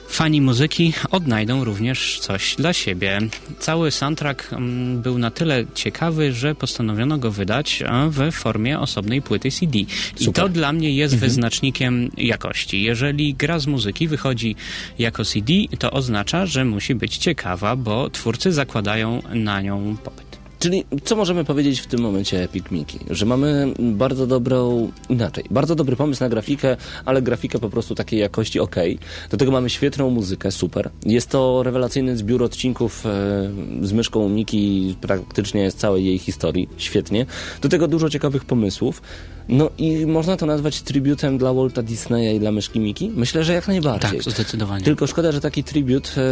Fani muzyki odnajdą również coś dla siebie. Cały soundtrack mm, był na tyle ciekawy, że postanowiono go wydać w formie osobnej płyty CD. I
Super.
to dla mnie jest wyznacznikiem jakości. Jeżeli gra z muzyki wychodzi jako CD, to oznacza, że musi być ciekawa, bo twórcy zakładają na nią popyt.
Czyli co możemy powiedzieć w tym momencie Epic Mickey? Że mamy bardzo dobrą, inaczej, bardzo dobry pomysł na grafikę, ale grafikę po prostu takiej jakości ok. Do tego mamy świetną muzykę, super. Jest to rewelacyjny zbiór odcinków e, z myszką Miki, praktycznie z całej jej historii, świetnie. Do tego dużo ciekawych pomysłów. No i można to nazwać tributem dla Walta Disneya i dla myszki Miki? Myślę, że jak najbardziej.
Tak, zdecydowanie.
Tylko szkoda, że taki tribut e,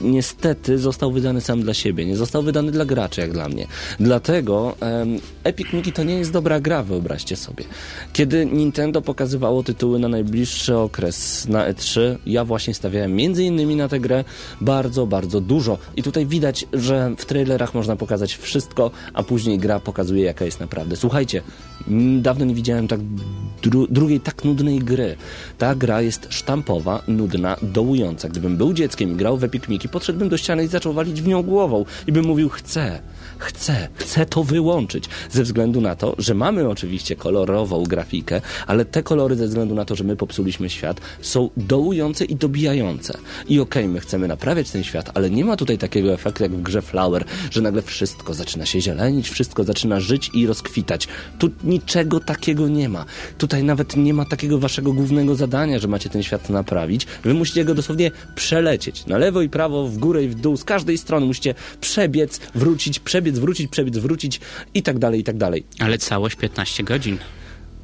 niestety został wydany sam dla siebie. Nie został wydany dla graczy, jak dla mnie. Dlatego em, Epic Mickey to nie jest dobra gra, wyobraźcie sobie. Kiedy Nintendo pokazywało tytuły na najbliższy okres na E3, ja właśnie stawiałem między innymi na tę grę bardzo, bardzo dużo. I tutaj widać, że w trailerach można pokazać wszystko, a później gra pokazuje, jaka jest naprawdę. Słuchajcie, dawno nie widziałem tak dru drugiej tak nudnej gry. Ta gra jest sztampowa, nudna, dołująca. Gdybym był dzieckiem i grał w Epic Mickey, podszedłbym do ściany i zaczął walić w nią głową i bym mówił, chcę, chcę, chcę to wyłączyć. Ze względu na to, że mamy oczywiście kolorową grafikę, ale te kolory ze względu na to, że my popsuliśmy świat, są dołujące i dobijające. I okej, my chcemy naprawiać ten świat, ale nie ma tutaj takiego efektu jak w grze Flower, że nagle wszystko zaczyna się zielenić, wszystko zaczyna żyć i rozkwitać. Tu niczego takiego nie ma. Tutaj nawet nie ma takiego waszego głównego zadania, że macie ten świat naprawić. Wy musicie go dosłownie przelecieć. Na lewo i prawo, w górę i w dół, z każdej strony musicie przebiec, wrócić, przebiec, wrócić, przebiec, wrócić i tak dalej, i tak dalej.
Ale całość 15 godzin.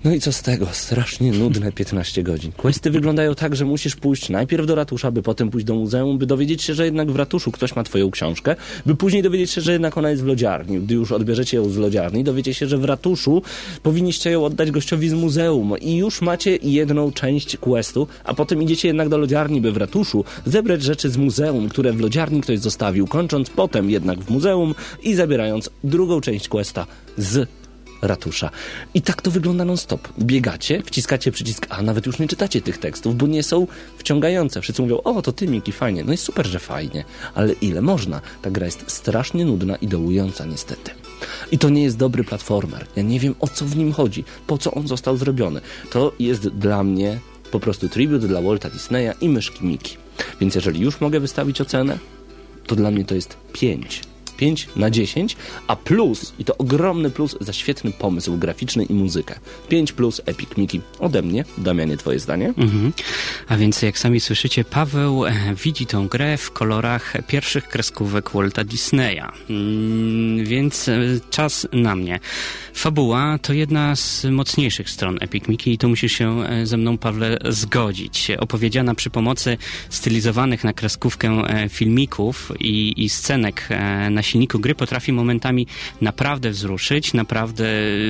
No i co z tego? Strasznie nudne 15 godzin. Questy wyglądają tak, że musisz pójść najpierw do ratusza, by potem pójść do muzeum, by dowiedzieć się, że jednak w ratuszu ktoś ma twoją książkę, by później dowiedzieć się, że jednak ona jest w lodziarni. Gdy już odbierzecie ją z lodziarni, dowiecie się, że w ratuszu powinniście ją oddać gościowi z muzeum i już macie jedną część questu, a potem idziecie jednak do lodziarni, by w ratuszu zebrać rzeczy z muzeum, które w lodziarni ktoś zostawił, kończąc potem jednak w muzeum i zabierając drugą część questa z ratusza. I tak to wygląda non-stop. Biegacie, wciskacie przycisk A, nawet już nie czytacie tych tekstów, bo nie są wciągające. Wszyscy mówią, o, to ty, Miki, fajnie. No i super, że fajnie. Ale ile można? Ta gra jest strasznie nudna i dołująca, niestety. I to nie jest dobry platformer. Ja nie wiem, o co w nim chodzi, po co on został zrobiony. To jest dla mnie po prostu tribut dla Walta Disneya i myszki Miki. Więc jeżeli już mogę wystawić ocenę, to dla mnie to jest 5. 5 na 10, a plus, i to ogromny plus za świetny pomysł graficzny i muzykę. 5 plus Epic Miki ode mnie. Damianie, twoje zdanie?
Mhm. A więc jak sami słyszycie, Paweł e, widzi tą grę w kolorach pierwszych kreskówek Walta Disneya. Mm, więc e, czas na mnie. Fabuła to jedna z mocniejszych stron Epic Mickey i tu musisz się e, ze mną, Pawle, zgodzić. Opowiedziana przy pomocy stylizowanych na kreskówkę filmików i, i scenek e, na silniku gry potrafi momentami naprawdę wzruszyć, naprawdę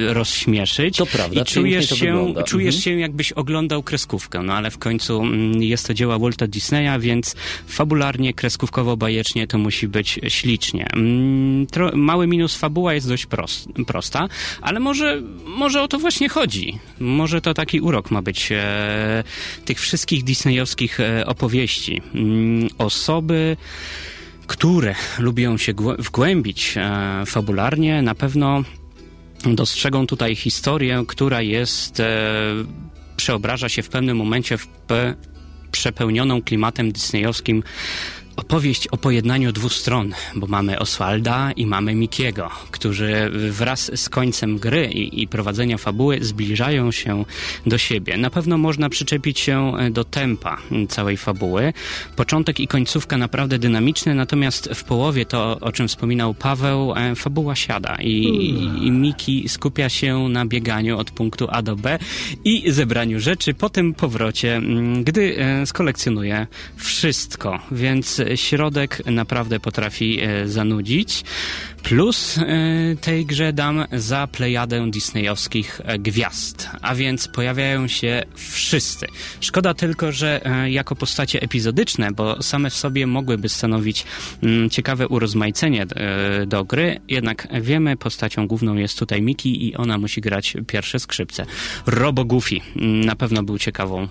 rozśmieszyć.
To prawda,
I czujesz się, czujesz
Mhm.
się jakbyś oglądał kreskówkę, no ale w końcu mm, jest to dzieła Walta Disneya, więc fabularnie, kreskówkowo, bajecznie to musi być ślicznie. Mm, Tro, mały minus fabuła jest dość pros, prosta, ale może, może o to właśnie chodzi. Może to taki urok ma być e, tych wszystkich disneyowskich e, opowieści. Mm, osoby które lubią się głę- wgłębić e, fabularnie, na pewno dostrzegą tutaj historię, która jest, e, przeobraża się w pewnym momencie w pe, przepełnioną klimatem disneyowskim opowieść o pojednaniu dwóch stron, bo mamy Oswalda i mamy Mikiego, którzy wraz z końcem gry i, i prowadzenia fabuły zbliżają się do siebie. Na pewno można przyczepić się do tempa całej fabuły. Początek i końcówka naprawdę dynamiczne, natomiast w połowie to, o czym wspominał Paweł, e, fabuła siada i, i Miki skupia się na bieganiu od punktu A do B i zebraniu rzeczy, potem powrocie, mm, gdy e, skolekcjonuje wszystko, więc środek naprawdę potrafi e, zanudzić. Plus e, tej grze dam za plejadę disneyowskich e, gwiazd, a więc pojawiają się wszyscy. Szkoda tylko, że jako postacie epizodyczne, bo same w sobie mogłyby stanowić mm, ciekawe urozmaicenie do gry, jednak wiemy, postacią główną jest tutaj Miki i ona musi grać pierwsze skrzypce. Robo Goofy mm, na pewno był ciekawą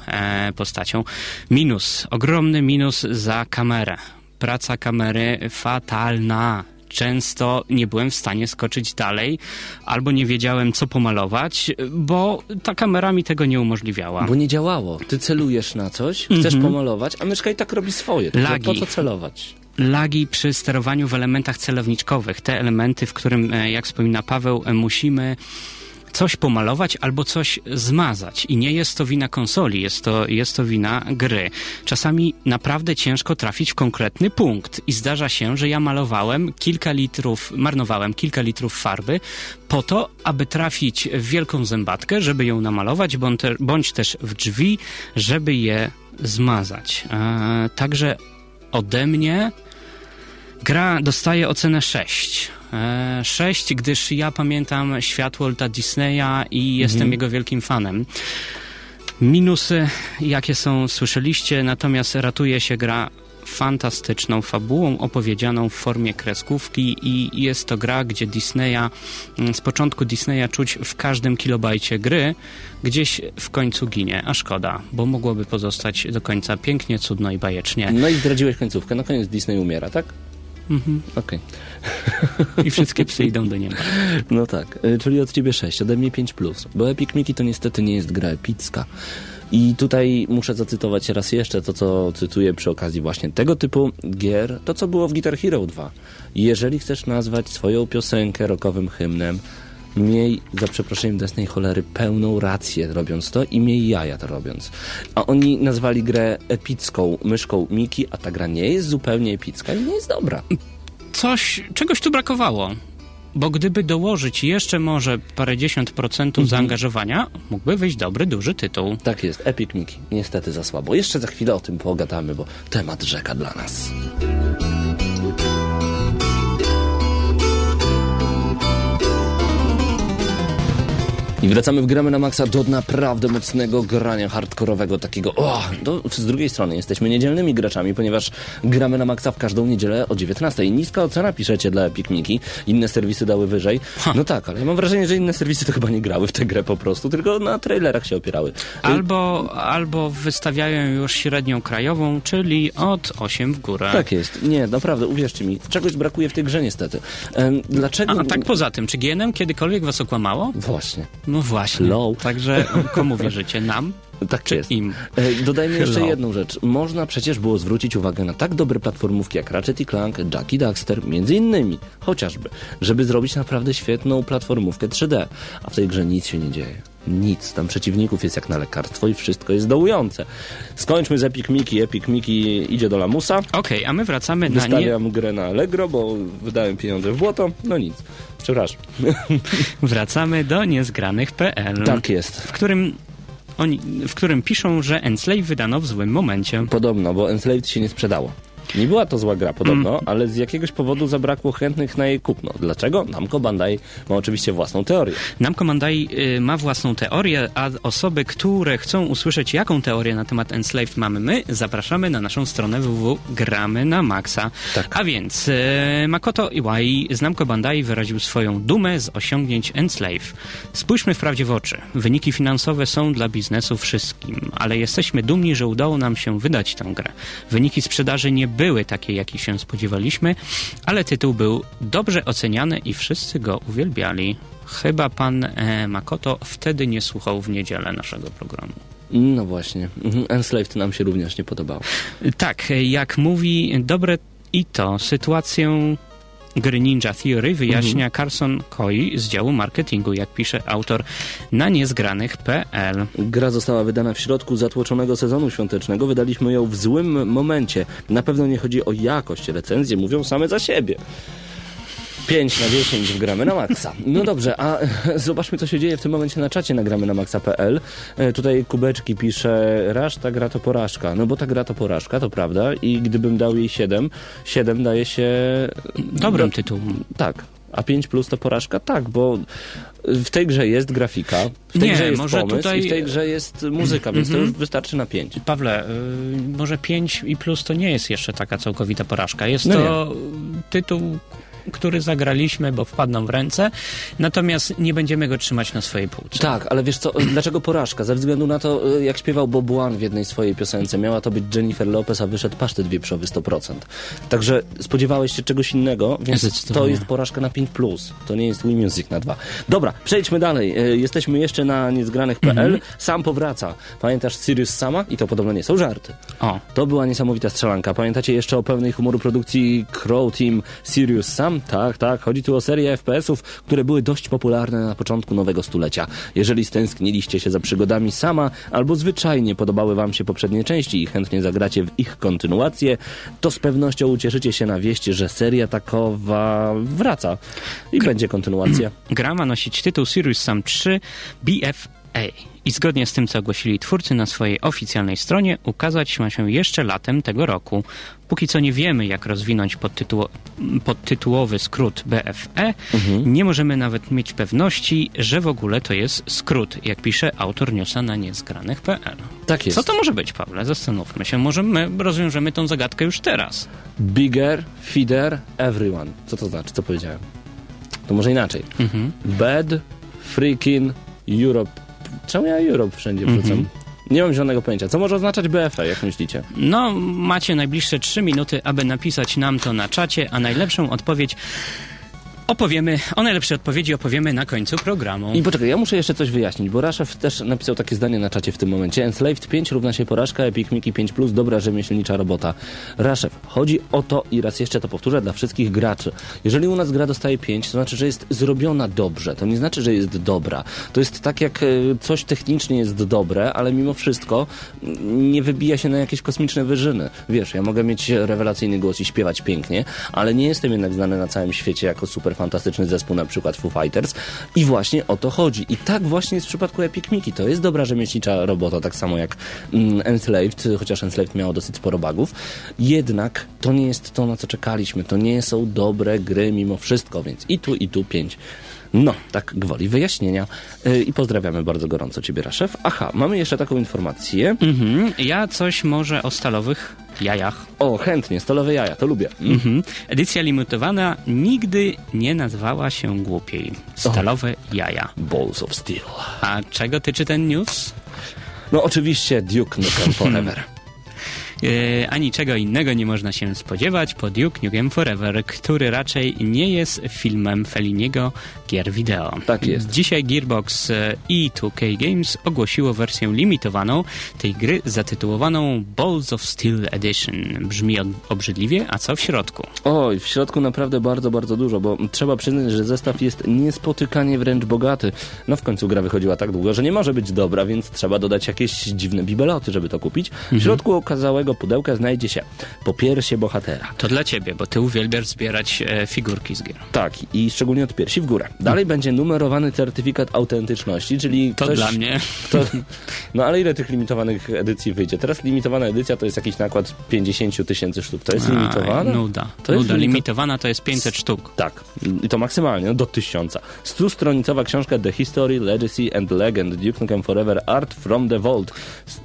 postacią. Minus, ogromny minus za kamerę. Praca kamery fatalna często nie byłem w stanie skoczyć dalej, albo nie wiedziałem, co pomalować, bo ta kamera mi tego nie umożliwiała.
Bo nie działało. Ty celujesz na coś, chcesz pomalować, a myszka i tak robi swoje.
Lagi.
po co celować?
lagi przy sterowaniu w elementach celowniczkowych. Te elementy, w którym, e, jak wspomina Paweł, e, musimy coś pomalować albo coś zmazać. I nie jest to wina konsoli, jest to, jest to wina gry. Czasami naprawdę ciężko trafić w konkretny punkt. I zdarza się, że ja malowałem kilka litrów, marnowałem kilka litrów farby po to, aby trafić w wielką zębatkę, żeby ją namalować, bądź, te, bądź też w drzwi, żeby je zmazać. E, także ode mnie gra dostaje ocenę 6. E, 6, gdyż ja pamiętam świat Walta Disneya i jestem jego wielkim fanem. Minusy, jakie są, słyszeliście, natomiast ratuje się gra fantastyczną fabułą opowiedzianą w formie kreskówki i jest to gra, gdzie Disneya, mm, z początku Disneya czuć w każdym kilobajcie gry, gdzieś w końcu ginie, a szkoda, bo mogłoby pozostać do końca pięknie, cudno i bajecznie.
No i zdradziłeś końcówkę. Na koniec Disney umiera, tak?
Mhm.
Okej.
I wszystkie psy idą do nieba.
No tak, y, czyli od ciebie 6, ode mnie 5+. Plus, Bo Epic Mickey to niestety nie jest gra epicka. I tutaj muszę zacytować raz jeszcze to, co cytuję przy okazji właśnie tego typu gier, to co było w Guitar Hero 2. Jeżeli chcesz nazwać swoją piosenkę rockowym hymnem, miej, za przeproszeniem desnej cholery, pełną rację robiąc to i miej jaja to robiąc. A oni nazwali grę epicką myszką Miki, a ta gra nie jest zupełnie epicka i nie jest dobra.
Coś, czegoś tu brakowało. bo gdyby dołożyć jeszcze może parędziesiąt procentów zaangażowania, mógłby wyjść dobry, duży tytuł.
Tak jest, Epic Mickey. Niestety za słabo. Jeszcze za chwilę o tym pogadamy, bo temat rzeka dla nas. I wracamy w gramy na maksa do naprawdę mocnego grania hardkorowego, takiego o, do, z drugiej strony jesteśmy niedzielnymi graczami, ponieważ gramy na maksa w każdą niedzielę o 19. Niska ocena piszecie dla Mickey, inne serwisy dały wyżej. No tak, ale ja mam wrażenie, że inne serwisy to chyba nie grały w tę grę po prostu, tylko na trailerach się opierały.
Albo, albo wystawiają już średnią krajową, czyli od 8 w górę.
Tak jest. Nie, naprawdę, uwierzcie mi, czegoś brakuje w tej grze niestety. Em, dlaczego...
A, a tak poza tym, czy GNM kiedykolwiek was okłamało?
Właśnie.
No właśnie.
Hello.
Także komu wierzycie? Nam?
Tak
Czy
jest.
im?
E, Dodajmy jeszcze
Hello.
jedną rzecz. Można przecież było zwrócić uwagę na tak dobre platformówki jak Ratchet i Clank, Jack i Daxter, między innymi, chociażby, żeby zrobić naprawdę świetną platformówkę 3D. A w tej grze nic się nie dzieje. Nic. Tam przeciwników jest jak na lekarstwo i wszystko jest dołujące. Skończmy z Epic Mickey. Epic Mickey idzie do lamusa.
Okej, a my wracamy na nie...
Wystawiam grę na Allegro, bo wydałem pieniądze w błoto. No nic. Przepraszam.
Wracamy do niezgranych.pl.
Tak jest.
W którym oni, w którym piszą, że Enslave wydano w złym momencie.
Podobno, bo Enslaved się nie sprzedało. Nie była to zła gra podobno, ale z jakiegoś powodu zabrakło chętnych na jej kupno. Dlaczego? Namco Bandai ma oczywiście własną teorię.
Namco Bandai y, ma własną teorię, a osoby, które chcą usłyszeć, jaką teorię na temat Enslaved mamy my, zapraszamy na naszą stronę www.gramy na Maxa.
Tak.
A więc y, Makoto Iwai z Namco Bandai wyraził swoją dumę z osiągnięć Enslave. Spójrzmy wprawdzie w oczy. Wyniki finansowe są dla biznesu wszystkim, ale jesteśmy dumni, że udało nam się wydać tę grę. Wyniki sprzedaży nie były takie, jakich się spodziewaliśmy, ale tytuł był dobrze oceniany i wszyscy go uwielbiali. Chyba pan e, Makoto wtedy nie słuchał w niedzielę naszego programu.
No właśnie. Mhm. Enslaved nam się również nie podobało.
Tak, jak mówi dobre i to sytuację gry Ninja Theory wyjaśnia Carson Coy z działu marketingu, jak pisze autor na niezgranych.pl.
Gra została wydana w środku zatłoczonego sezonu świątecznego. Wydaliśmy ją w złym momencie. Na pewno nie chodzi o jakość. Recenzje mówią same za siebie. 5 na 10 w gramy na maksa. No dobrze, a zobaczmy, co się dzieje w tym momencie na czacie na gramy na maxa.pl. E, Tutaj Kubeczki pisze, raż ta gra to porażka. No bo ta gra to porażka, to prawda. I gdybym dał jej 7, 7 daje się...
Dobrym
no,
tytułem.
Tak. A 5 plus to porażka? Tak, bo w tej grze jest grafika, w tej
Nie,
grze jest pomysł
tutaj-
i w tej grze jest muzyka, więc to już wystarczy na 5.
Pawle, y, może 5 i plus to nie jest jeszcze taka całkowita porażka. Jest
No
to tytuł, który zagraliśmy, bo wpadł nam w ręce, natomiast nie będziemy go trzymać na swojej półce.
Tak, ale wiesz co, dlaczego porażka? Ze względu na to, y, jak śpiewał Bob One w jednej swojej piosence, miała to być Jennifer Lopez, a wyszedł pasztet wieprzowy 100%. Także spodziewałeś się czegoś innego, więc to jest porażka na 5+. To nie jest Wii Music na 2. Dobra, przejdźmy dalej. Y, Jesteśmy jeszcze na niezgranych.pl. Sam powraca. Pamiętasz Sirius Sama? I to podobno nie są żarty.
O,
To była niesamowita strzelanka. Pamiętacie jeszcze o pełnej humoru produkcji Crow Team Sirius Sam? Tak, tak. Chodzi tu o serię FPS-ów, które były dość popularne na początku nowego stulecia. Jeżeli stęskniliście się za przygodami Sama, albo zwyczajnie podobały wam się poprzednie części i chętnie zagracie w ich kontynuację, to z pewnością ucieszycie się na wieść, że seria takowa wraca. I będzie kontynuacja.
gra ma nosić tytuł Sirius Sam 3 BFA. I zgodnie z tym, co ogłosili twórcy na swojej oficjalnej stronie, ukazać ma się jeszcze latem tego roku. Póki co nie wiemy, jak rozwinąć podtytuło, podtytułowy skrót BFE. Nie możemy nawet mieć pewności, że w ogóle to jest skrót, jak pisze autor newsa na niezgranych.pl.
Tak jest.
Co to może być, Pawle? Zastanówmy się. Może my rozwiążemy tą zagadkę już teraz.
Bigger, feeder, everyone. Co to znaczy? Co powiedziałem? To może inaczej.
Mhm.
Bad, freaking, Europe. Czemu ja Europe wszędzie wrzucam? Nie mam żadnego pojęcia. Co może oznaczać BFE, jak myślicie?
No, macie najbliższe 3 minuty, aby napisać nam to na czacie, a najlepszą odpowiedź opowiemy, o najlepszej odpowiedzi opowiemy na końcu programu.
I poczekaj, ja muszę jeszcze coś wyjaśnić, bo Raszew też napisał takie zdanie na czacie w tym momencie. Enslaved 5 równa się porażka, Epic Mickey 5 plus, dobra rzemieślnicza robota. Raszew, chodzi o to, i raz jeszcze to powtórzę dla wszystkich graczy. Jeżeli u nas gra dostaje 5, to znaczy, że jest zrobiona dobrze. To nie znaczy, że jest dobra. To jest tak, jak e, coś technicznie jest dobre, ale mimo wszystko mm, nie wybija się na jakieś kosmiczne wyżyny. Wiesz, ja mogę mieć rewelacyjny głos i śpiewać pięknie, ale nie jestem jednak znany na całym świecie jako super fantastyczny zespół, na przykład Foo Fighters. I właśnie o to chodzi. I tak właśnie jest w przypadku Epic Mickey. To jest dobra rzemieślnicza robota, tak samo jak mm, Enslaved, chociaż Enslaved miało dosyć sporo bugów. Jednak to nie jest to, na co czekaliśmy. To nie są dobre gry mimo wszystko, więc i tu, i tu pięć. No, tak gwoli wyjaśnienia. Yy, I pozdrawiamy bardzo gorąco Ciebie, Raszef. Aha, mamy jeszcze taką informację.
Mhm. Ja coś może o stalowych jajach.
O, chętnie, stolowe jaja, to lubię. Mm.
Mhm. Edycja limitowana nigdy nie nazwała się głupiej. Stalowe jaja.
Balls of Steel.
A czego tyczy ten news?
No oczywiście Duke Nukem Forever.
E, a niczego innego nie można się spodziewać po Duke Nukem Forever, który raczej nie jest filmem Feliniego gier wideo.
Tak jest.
Dzisiaj Gearbox e, i 2K Games ogłosiło wersję limitowaną tej gry zatytułowaną Balls of Steel Edition. Brzmi obrzydliwie, a co w środku?
Oj, w środku naprawdę bardzo, bardzo dużo, bo trzeba przyznać, że zestaw jest niespotykanie wręcz bogaty. No w końcu gra wychodziła tak długo, że nie może być dobra, więc trzeba dodać jakieś dziwne bibeloty, żeby to kupić. W środku okazałego pudełka znajdzie się popiersie bohatera.
To dla ciebie, bo ty uwielbiasz zbierać e, figurki z gier.
Tak, i szczególnie od piersi w górę. Dalej będzie numerowany certyfikat autentyczności, czyli
To
ktoś,
dla mnie.
To, no ale ile tych limitowanych edycji wyjdzie? Teraz limitowana edycja to jest jakiś nakład 50 tysięcy sztuk. To jest
Aj,
limitowane?
Nuda.
To
Nuda.
limito-
Limitowana to jest 500 sztuk.
Tak, i to maksymalnie, no do tysiąca. Stustronicowa książka The History, Legacy and Legend Duke Nukem Forever Art from the Vault.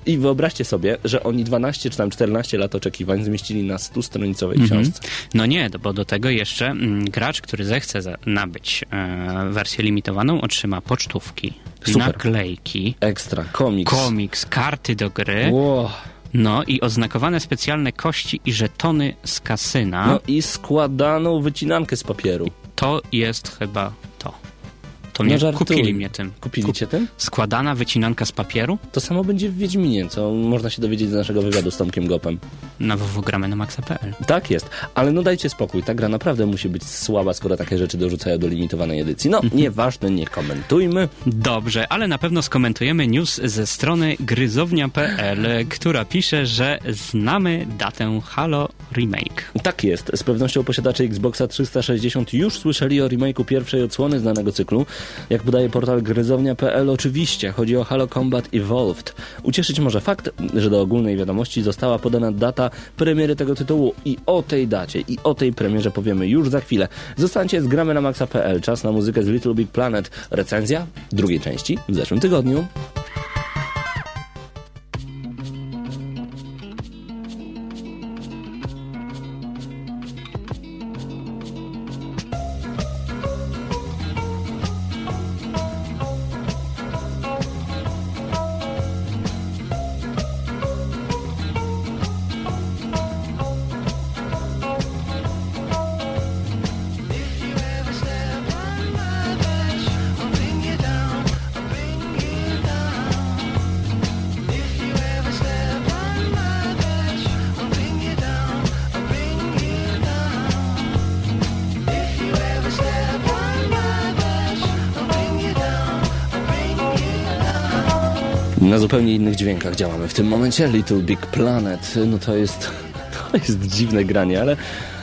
I wyobraźcie sobie, że oni 12 czy tam 14 lat oczekiwań zmieścili na stustronicowej
Mhm.
książce.
No nie, bo do tego jeszcze mm, gracz, który zechce nabyć e, wersję limitowaną, otrzyma pocztówki,
Super.
naklejki,
Ekstra, komiks.
komiks, karty do gry,
Ło.
no i oznakowane specjalne kości i żetony z kasyna.
No i składaną wycinankę z papieru.
To jest chyba to.
Nie
mnie,
żartuj.
kupili mnie tym.
Kupili cię tym?
Składana wycinanka z papieru?
To samo będzie w Wiedźminie, co można się dowiedzieć z naszego wywiadu z Tomkiem Gopem.
Na www.gramy na maxa.pl.
Tak jest, ale no dajcie spokój, ta gra naprawdę musi być słaba, skoro takie rzeczy dorzucają do limitowanej edycji. No, nieważne, nie komentujmy.
Dobrze, ale na pewno skomentujemy news ze strony gryzownia.pl, która pisze, że znamy datę Halo Remake.
Tak jest, z pewnością posiadacze Xboxa 360 już słyszeli o remake'u pierwszej odsłony znanego cyklu. Jak podaje portal gryzownia.pl, oczywiście chodzi o Halo Combat Evolved. Ucieszyć może fakt, że do ogólnej wiadomości została podana data premiery tego tytułu i o tej dacie i o tej premierze powiemy już za chwilę. Zostańcie z gramy na maxa.pl, czas na muzykę z Little Big Planet. Recenzja drugiej części w zeszłym tygodniu. Dźwiękach działamy w tym momencie. Little Big Planet, no to jest, to jest dziwne granie, ale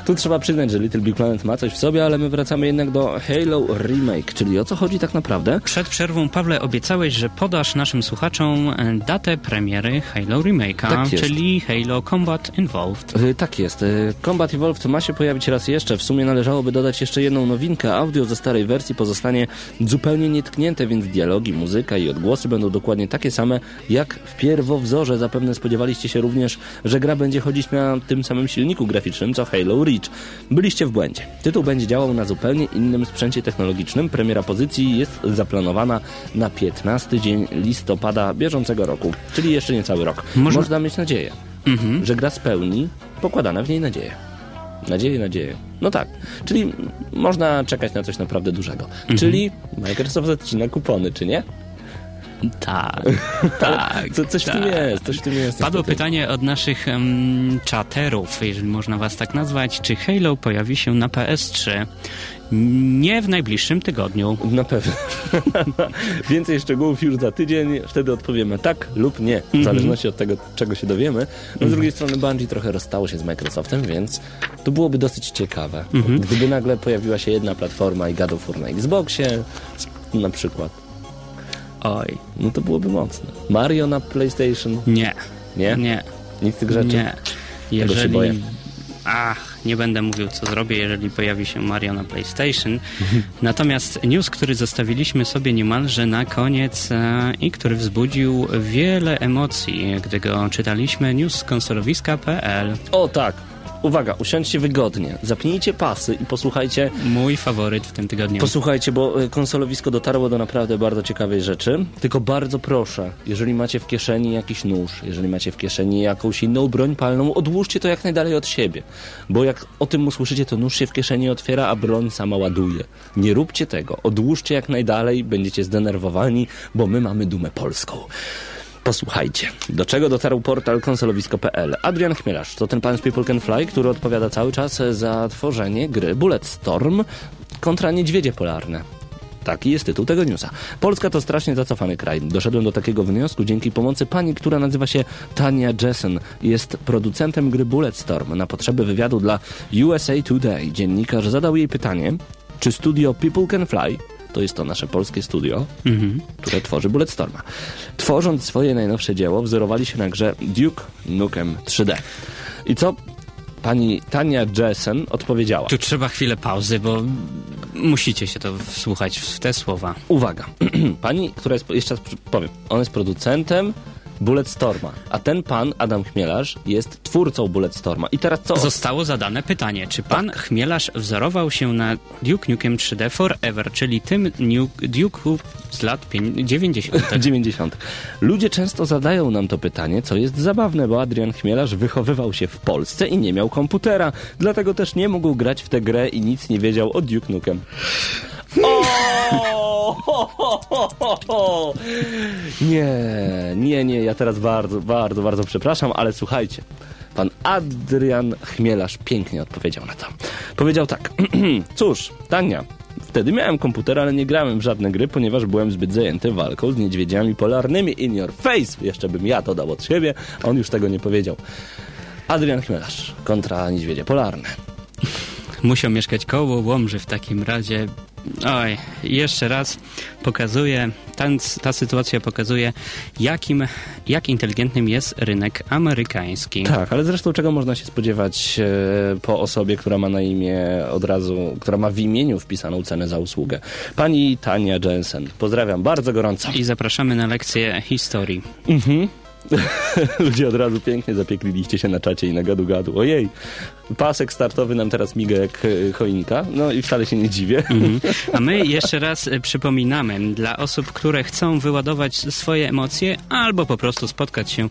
tu trzeba przyznać, że Little Big Planet ma coś w sobie, ale my wracamy jednak do Halo Remake, czyli o co chodzi tak naprawdę?
Przed przerwą, Pawle, obiecałeś, że podasz naszym słuchaczom e, datę premiery Halo Remake'a,
Tak
czyli Halo Combat Involved.
Y, Tak jest. Y, Combat Evolved ma się pojawić raz jeszcze. W sumie należałoby dodać jeszcze jedną nowinkę. Audio ze starej wersji pozostanie zupełnie nietknięte, więc dialogi, muzyka i odgłosy będą dokładnie takie same jak w pierwowzorze. Zapewne spodziewaliście się również, że gra będzie chodzić na tym samym silniku graficznym co Halo Byliście w błędzie. Tytuł będzie działał na zupełnie innym sprzęcie technologicznym. Premiera pozycji jest zaplanowana na 15 dzień listopada bieżącego roku, czyli jeszcze niecały rok.
Można-
Można mieć nadzieję że gra spełni pokładane w niej nadzieje. Nadzieje, nadzieje. No tak. Czyli można czekać na coś naprawdę dużego. Czyli Microsoft zacina kupony, czy nie?
Tak, tak.
Co, coś w tym
tak.
jest, coś w tym jest.
Padło pytanie od naszych um, czaterów, jeżeli można was tak nazwać, czy Halo pojawi się na PS3? Nie w najbliższym tygodniu.
Na pewno. Więcej szczegółów już za tydzień, wtedy odpowiemy tak lub nie, w zależności od tego, czego się dowiemy. No, z drugiej strony Bungie trochę rozstało się z Microsoftem, więc to byłoby dosyć ciekawe. Gdyby nagle pojawiła się jedna platforma i God of War na Xboxie, na przykład,
Oj,
no to byłoby mocne. Mario na PlayStation,
nie,
nie?
nie,
Nic z tych rzeczy?
nie.
Tego się boję.
Jeżeli... Ach, nie będę mówił, co zrobię, jeżeli pojawi się Mario na PlayStation. Natomiast news, który zostawiliśmy sobie niemalże na koniec e, i który wzbudził wiele emocji, gdy go czytaliśmy, news z konsolowiska.pl.
O tak. Uwaga, usiądźcie wygodnie, zapnijcie pasy i posłuchajcie
Mój faworyt w tym tygodniu.
Posłuchajcie, bo y, konsolowisko dotarło do naprawdę bardzo ciekawej rzeczy. Tylko bardzo proszę, jeżeli macie w kieszeni jakiś nóż, jeżeli macie w kieszeni jakąś inną broń palną, odłóżcie to jak najdalej od siebie. Bo jak o tym usłyszycie, to nóż się w kieszeni otwiera, a broń sama ładuje. Nie róbcie tego. Odłóżcie jak najdalej, będziecie zdenerwowani, bo my mamy dumę polską. Posłuchajcie, do czego dotarł portal konsolowisko.pl. Adrian Chmielarz to ten pan z People Can Fly, który odpowiada cały czas za tworzenie gry Bulletstorm kontra niedźwiedzie polarne. Taki jest tytuł tego newsa. Polska to strasznie zacofany kraj. Doszedłem do takiego wniosku dzięki pomocy pani, która nazywa się Tania Jessen. Jest producentem gry Bulletstorm. Na potrzeby wywiadu dla USA Today dziennikarz zadał jej pytanie, czy studio People Can Fly, to jest to nasze polskie studio, które tworzy Bulletstorma. Tworząc swoje najnowsze dzieło, wzorowali się na grze Duke Nukem 3D. I co pani Tania Jessen odpowiedziała?
Tu trzeba chwilę pauzy, bo musicie się to wsłuchać w te słowa.
Uwaga, pani, która jest, jeszcze raz powiem, on jest producentem Bulletstorma, a ten pan, Adam Chmielarz, jest twórcą Bulletstorma. I teraz co?
Zostało zadane pytanie, czy pan Chmielarz wzorował się na Duke Nukem 3D Forever, czyli tym Nuke, Duke'u z lat pię- 90.
90. Ludzie często zadają nam to pytanie, co jest zabawne, bo Adrian Chmielarz wychowywał się w Polsce i nie miał komputera, dlatego też nie mógł grać w tę grę i nic nie wiedział o Duke Nukem. Nie, nie, nie, ja teraz bardzo, bardzo, bardzo przepraszam, ale słuchajcie. Pan Adrian Chmielarz pięknie odpowiedział na to. Powiedział tak. Cóż, Tania, wtedy miałem komputer, ale nie grałem w żadne gry, ponieważ byłem zbyt zajęty walką z niedźwiedziami polarnymi in your face. Jeszcze bym ja to dał od siebie, a on już tego nie powiedział. Adrian Chmielarz kontra niedźwiedzie polarne.
Musiał mieszkać koło Łomży w takim razie. Oj, jeszcze raz pokazuje, ta, ta sytuacja pokazuje, jakim, jak inteligentnym jest rynek amerykański.
Tak, ale zresztą czego można się spodziewać e, po osobie, która ma na imię od razu, która ma w imieniu wpisaną cenę za usługę. Pani Tania Jensen. Pozdrawiam bardzo gorąco.
I zapraszamy na lekcję historii.
Ludzie od razu pięknie zapiekliliście się na czacie i na gadu-gadu. Ojej, pasek startowy nam teraz miga jak e, choinka. No i wcale się nie dziwię.
Mhm. A my jeszcze raz y, przypominamy dla osób, które chcą wyładować swoje emocje albo po prostu spotkać się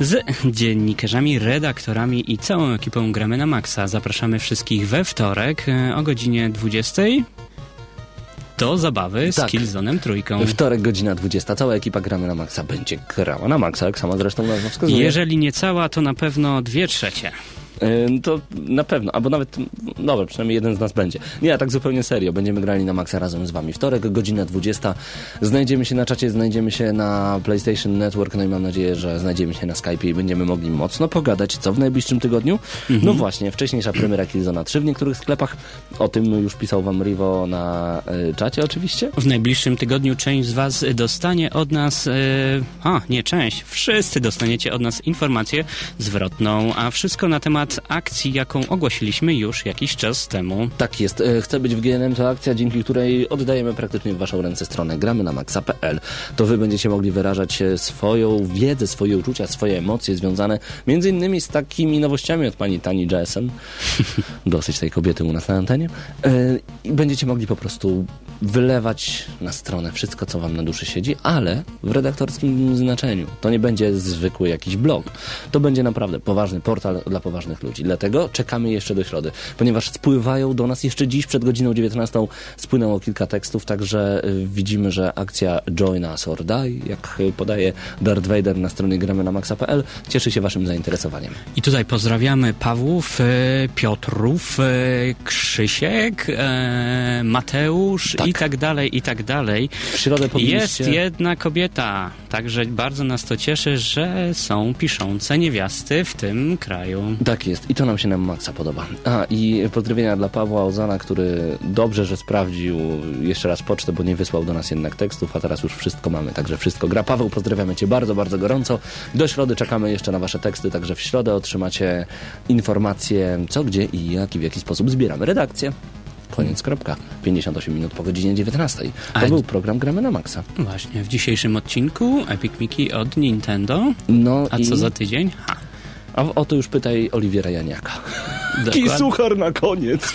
z dziennikarzami, redaktorami i całą ekipą Gramy na Maxa. Zapraszamy wszystkich we wtorek y, o godzinie 20 do zabawy z
Tak.
Killzone'em trójką.
Wtorek, godzina 20. Cała ekipa gramy na Maxa będzie grała na Maxa, jak sama zresztą nazwa wskazuje.
Jeżeli nie cała, to na pewno dwie trzecie.
Ym, To na pewno, albo nawet, dobra, przynajmniej jeden z nas będzie. Nie, a tak zupełnie serio, będziemy grali na Maxa razem z wami. Wtorek, godzina 20. Znajdziemy się na czacie, znajdziemy się na PlayStation Network, no i mam nadzieję, że znajdziemy się na Skype i będziemy mogli mocno pogadać. Co w najbliższym tygodniu? No właśnie, wcześniejsza premiera Killzona 3 w niektórych sklepach. O tym już pisał wam Rivo na y, czacie oczywiście.
W najbliższym tygodniu część z Was dostanie od nas, e, a nie część, wszyscy dostaniecie od nas informację zwrotną, a wszystko na temat akcji, jaką ogłosiliśmy już jakiś czas temu.
Tak jest. E, Chcę być w GNM to akcja, dzięki której oddajemy praktycznie w waszą ręce stronę gramy na maxa.pl. To wy będziecie mogli wyrażać e, swoją wiedzę, swoje uczucia, swoje emocje związane między innymi z takimi nowościami od pani Tani Jessen. Dosyć tej kobiety u nas na antenie. E, i będziecie mogli po prostu wylewać na stronę wszystko, co wam na duszy siedzi, ale w redaktorskim znaczeniu. To nie będzie zwykły jakiś blog. To będzie naprawdę poważny portal dla poważnych ludzi. Dlatego czekamy jeszcze do środy, ponieważ spływają do nas jeszcze dziś przed godziną 19 spłynęło kilka tekstów, także y, widzimy, że akcja Join Us or Die, jak y, podaje Darth Vader na stronie gramy na maxa.pl, cieszy się waszym zainteresowaniem.
I tutaj pozdrawiamy Pawłów, e, Piotrów, Krzysiek, Mateusz
Tak.
i tak dalej, i tak dalej.
W środę
Jest
powinniście...
jedna kobieta, także bardzo nas to cieszy, że są piszące niewiasty w tym kraju.
Tak jest i to nam się na maksa podoba. A i pozdrowienia dla Pawła Ozana, który dobrze, że sprawdził jeszcze raz pocztę, bo nie wysłał do nas jednak tekstów, a teraz już wszystko mamy, także wszystko gra. Paweł, pozdrawiamy Cię bardzo, bardzo gorąco. Do środy czekamy jeszcze na Wasze teksty, także w środę otrzymacie informacje co, gdzie i jak i w jaki sposób zbieramy redakcję. Koniec, kropka. 58 minut po godzinie 19. To
A-
był program Gramy na Maxa.
Właśnie, w dzisiejszym odcinku Epic Mickey od Nintendo.
No
A
i...
co za tydzień? Ha.
A o to już pytaj Oliwiera Janiaka.
Dokładnie.
suchar na koniec.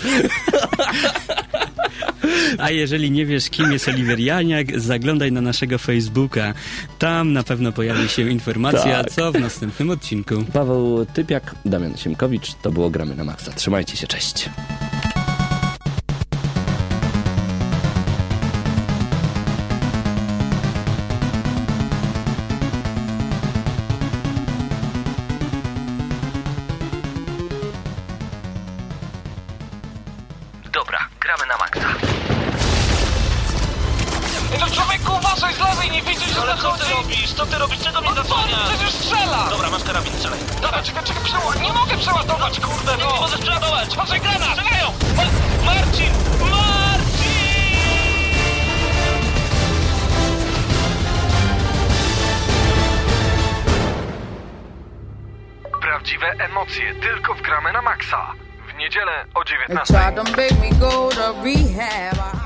A jeżeli nie wiesz, kim jest Oliver Janiak, zaglądaj na naszego Facebooka. Tam na pewno pojawi się informacja,
Tak.
co w następnym odcinku.
Paweł Typiak, Damian Siemkowicz, to było Gramy na Maxa. Trzymajcie się, cześć.
Zasłaniasz?
przecież strzela!
Dobra, masz karabin, strzelaj.
Dobra, czekaj, czekaj, przeła... Nie mogę przeładować, kurde,
Nie, nie
no!
możesz przeładować.
Uważaj, granat!
Strzelają! Ma- Marcin! Marcin!
Prawdziwe emocje tylko w gramy na maksa. W niedzielę o
They
19.
tried to make me go to rehab. I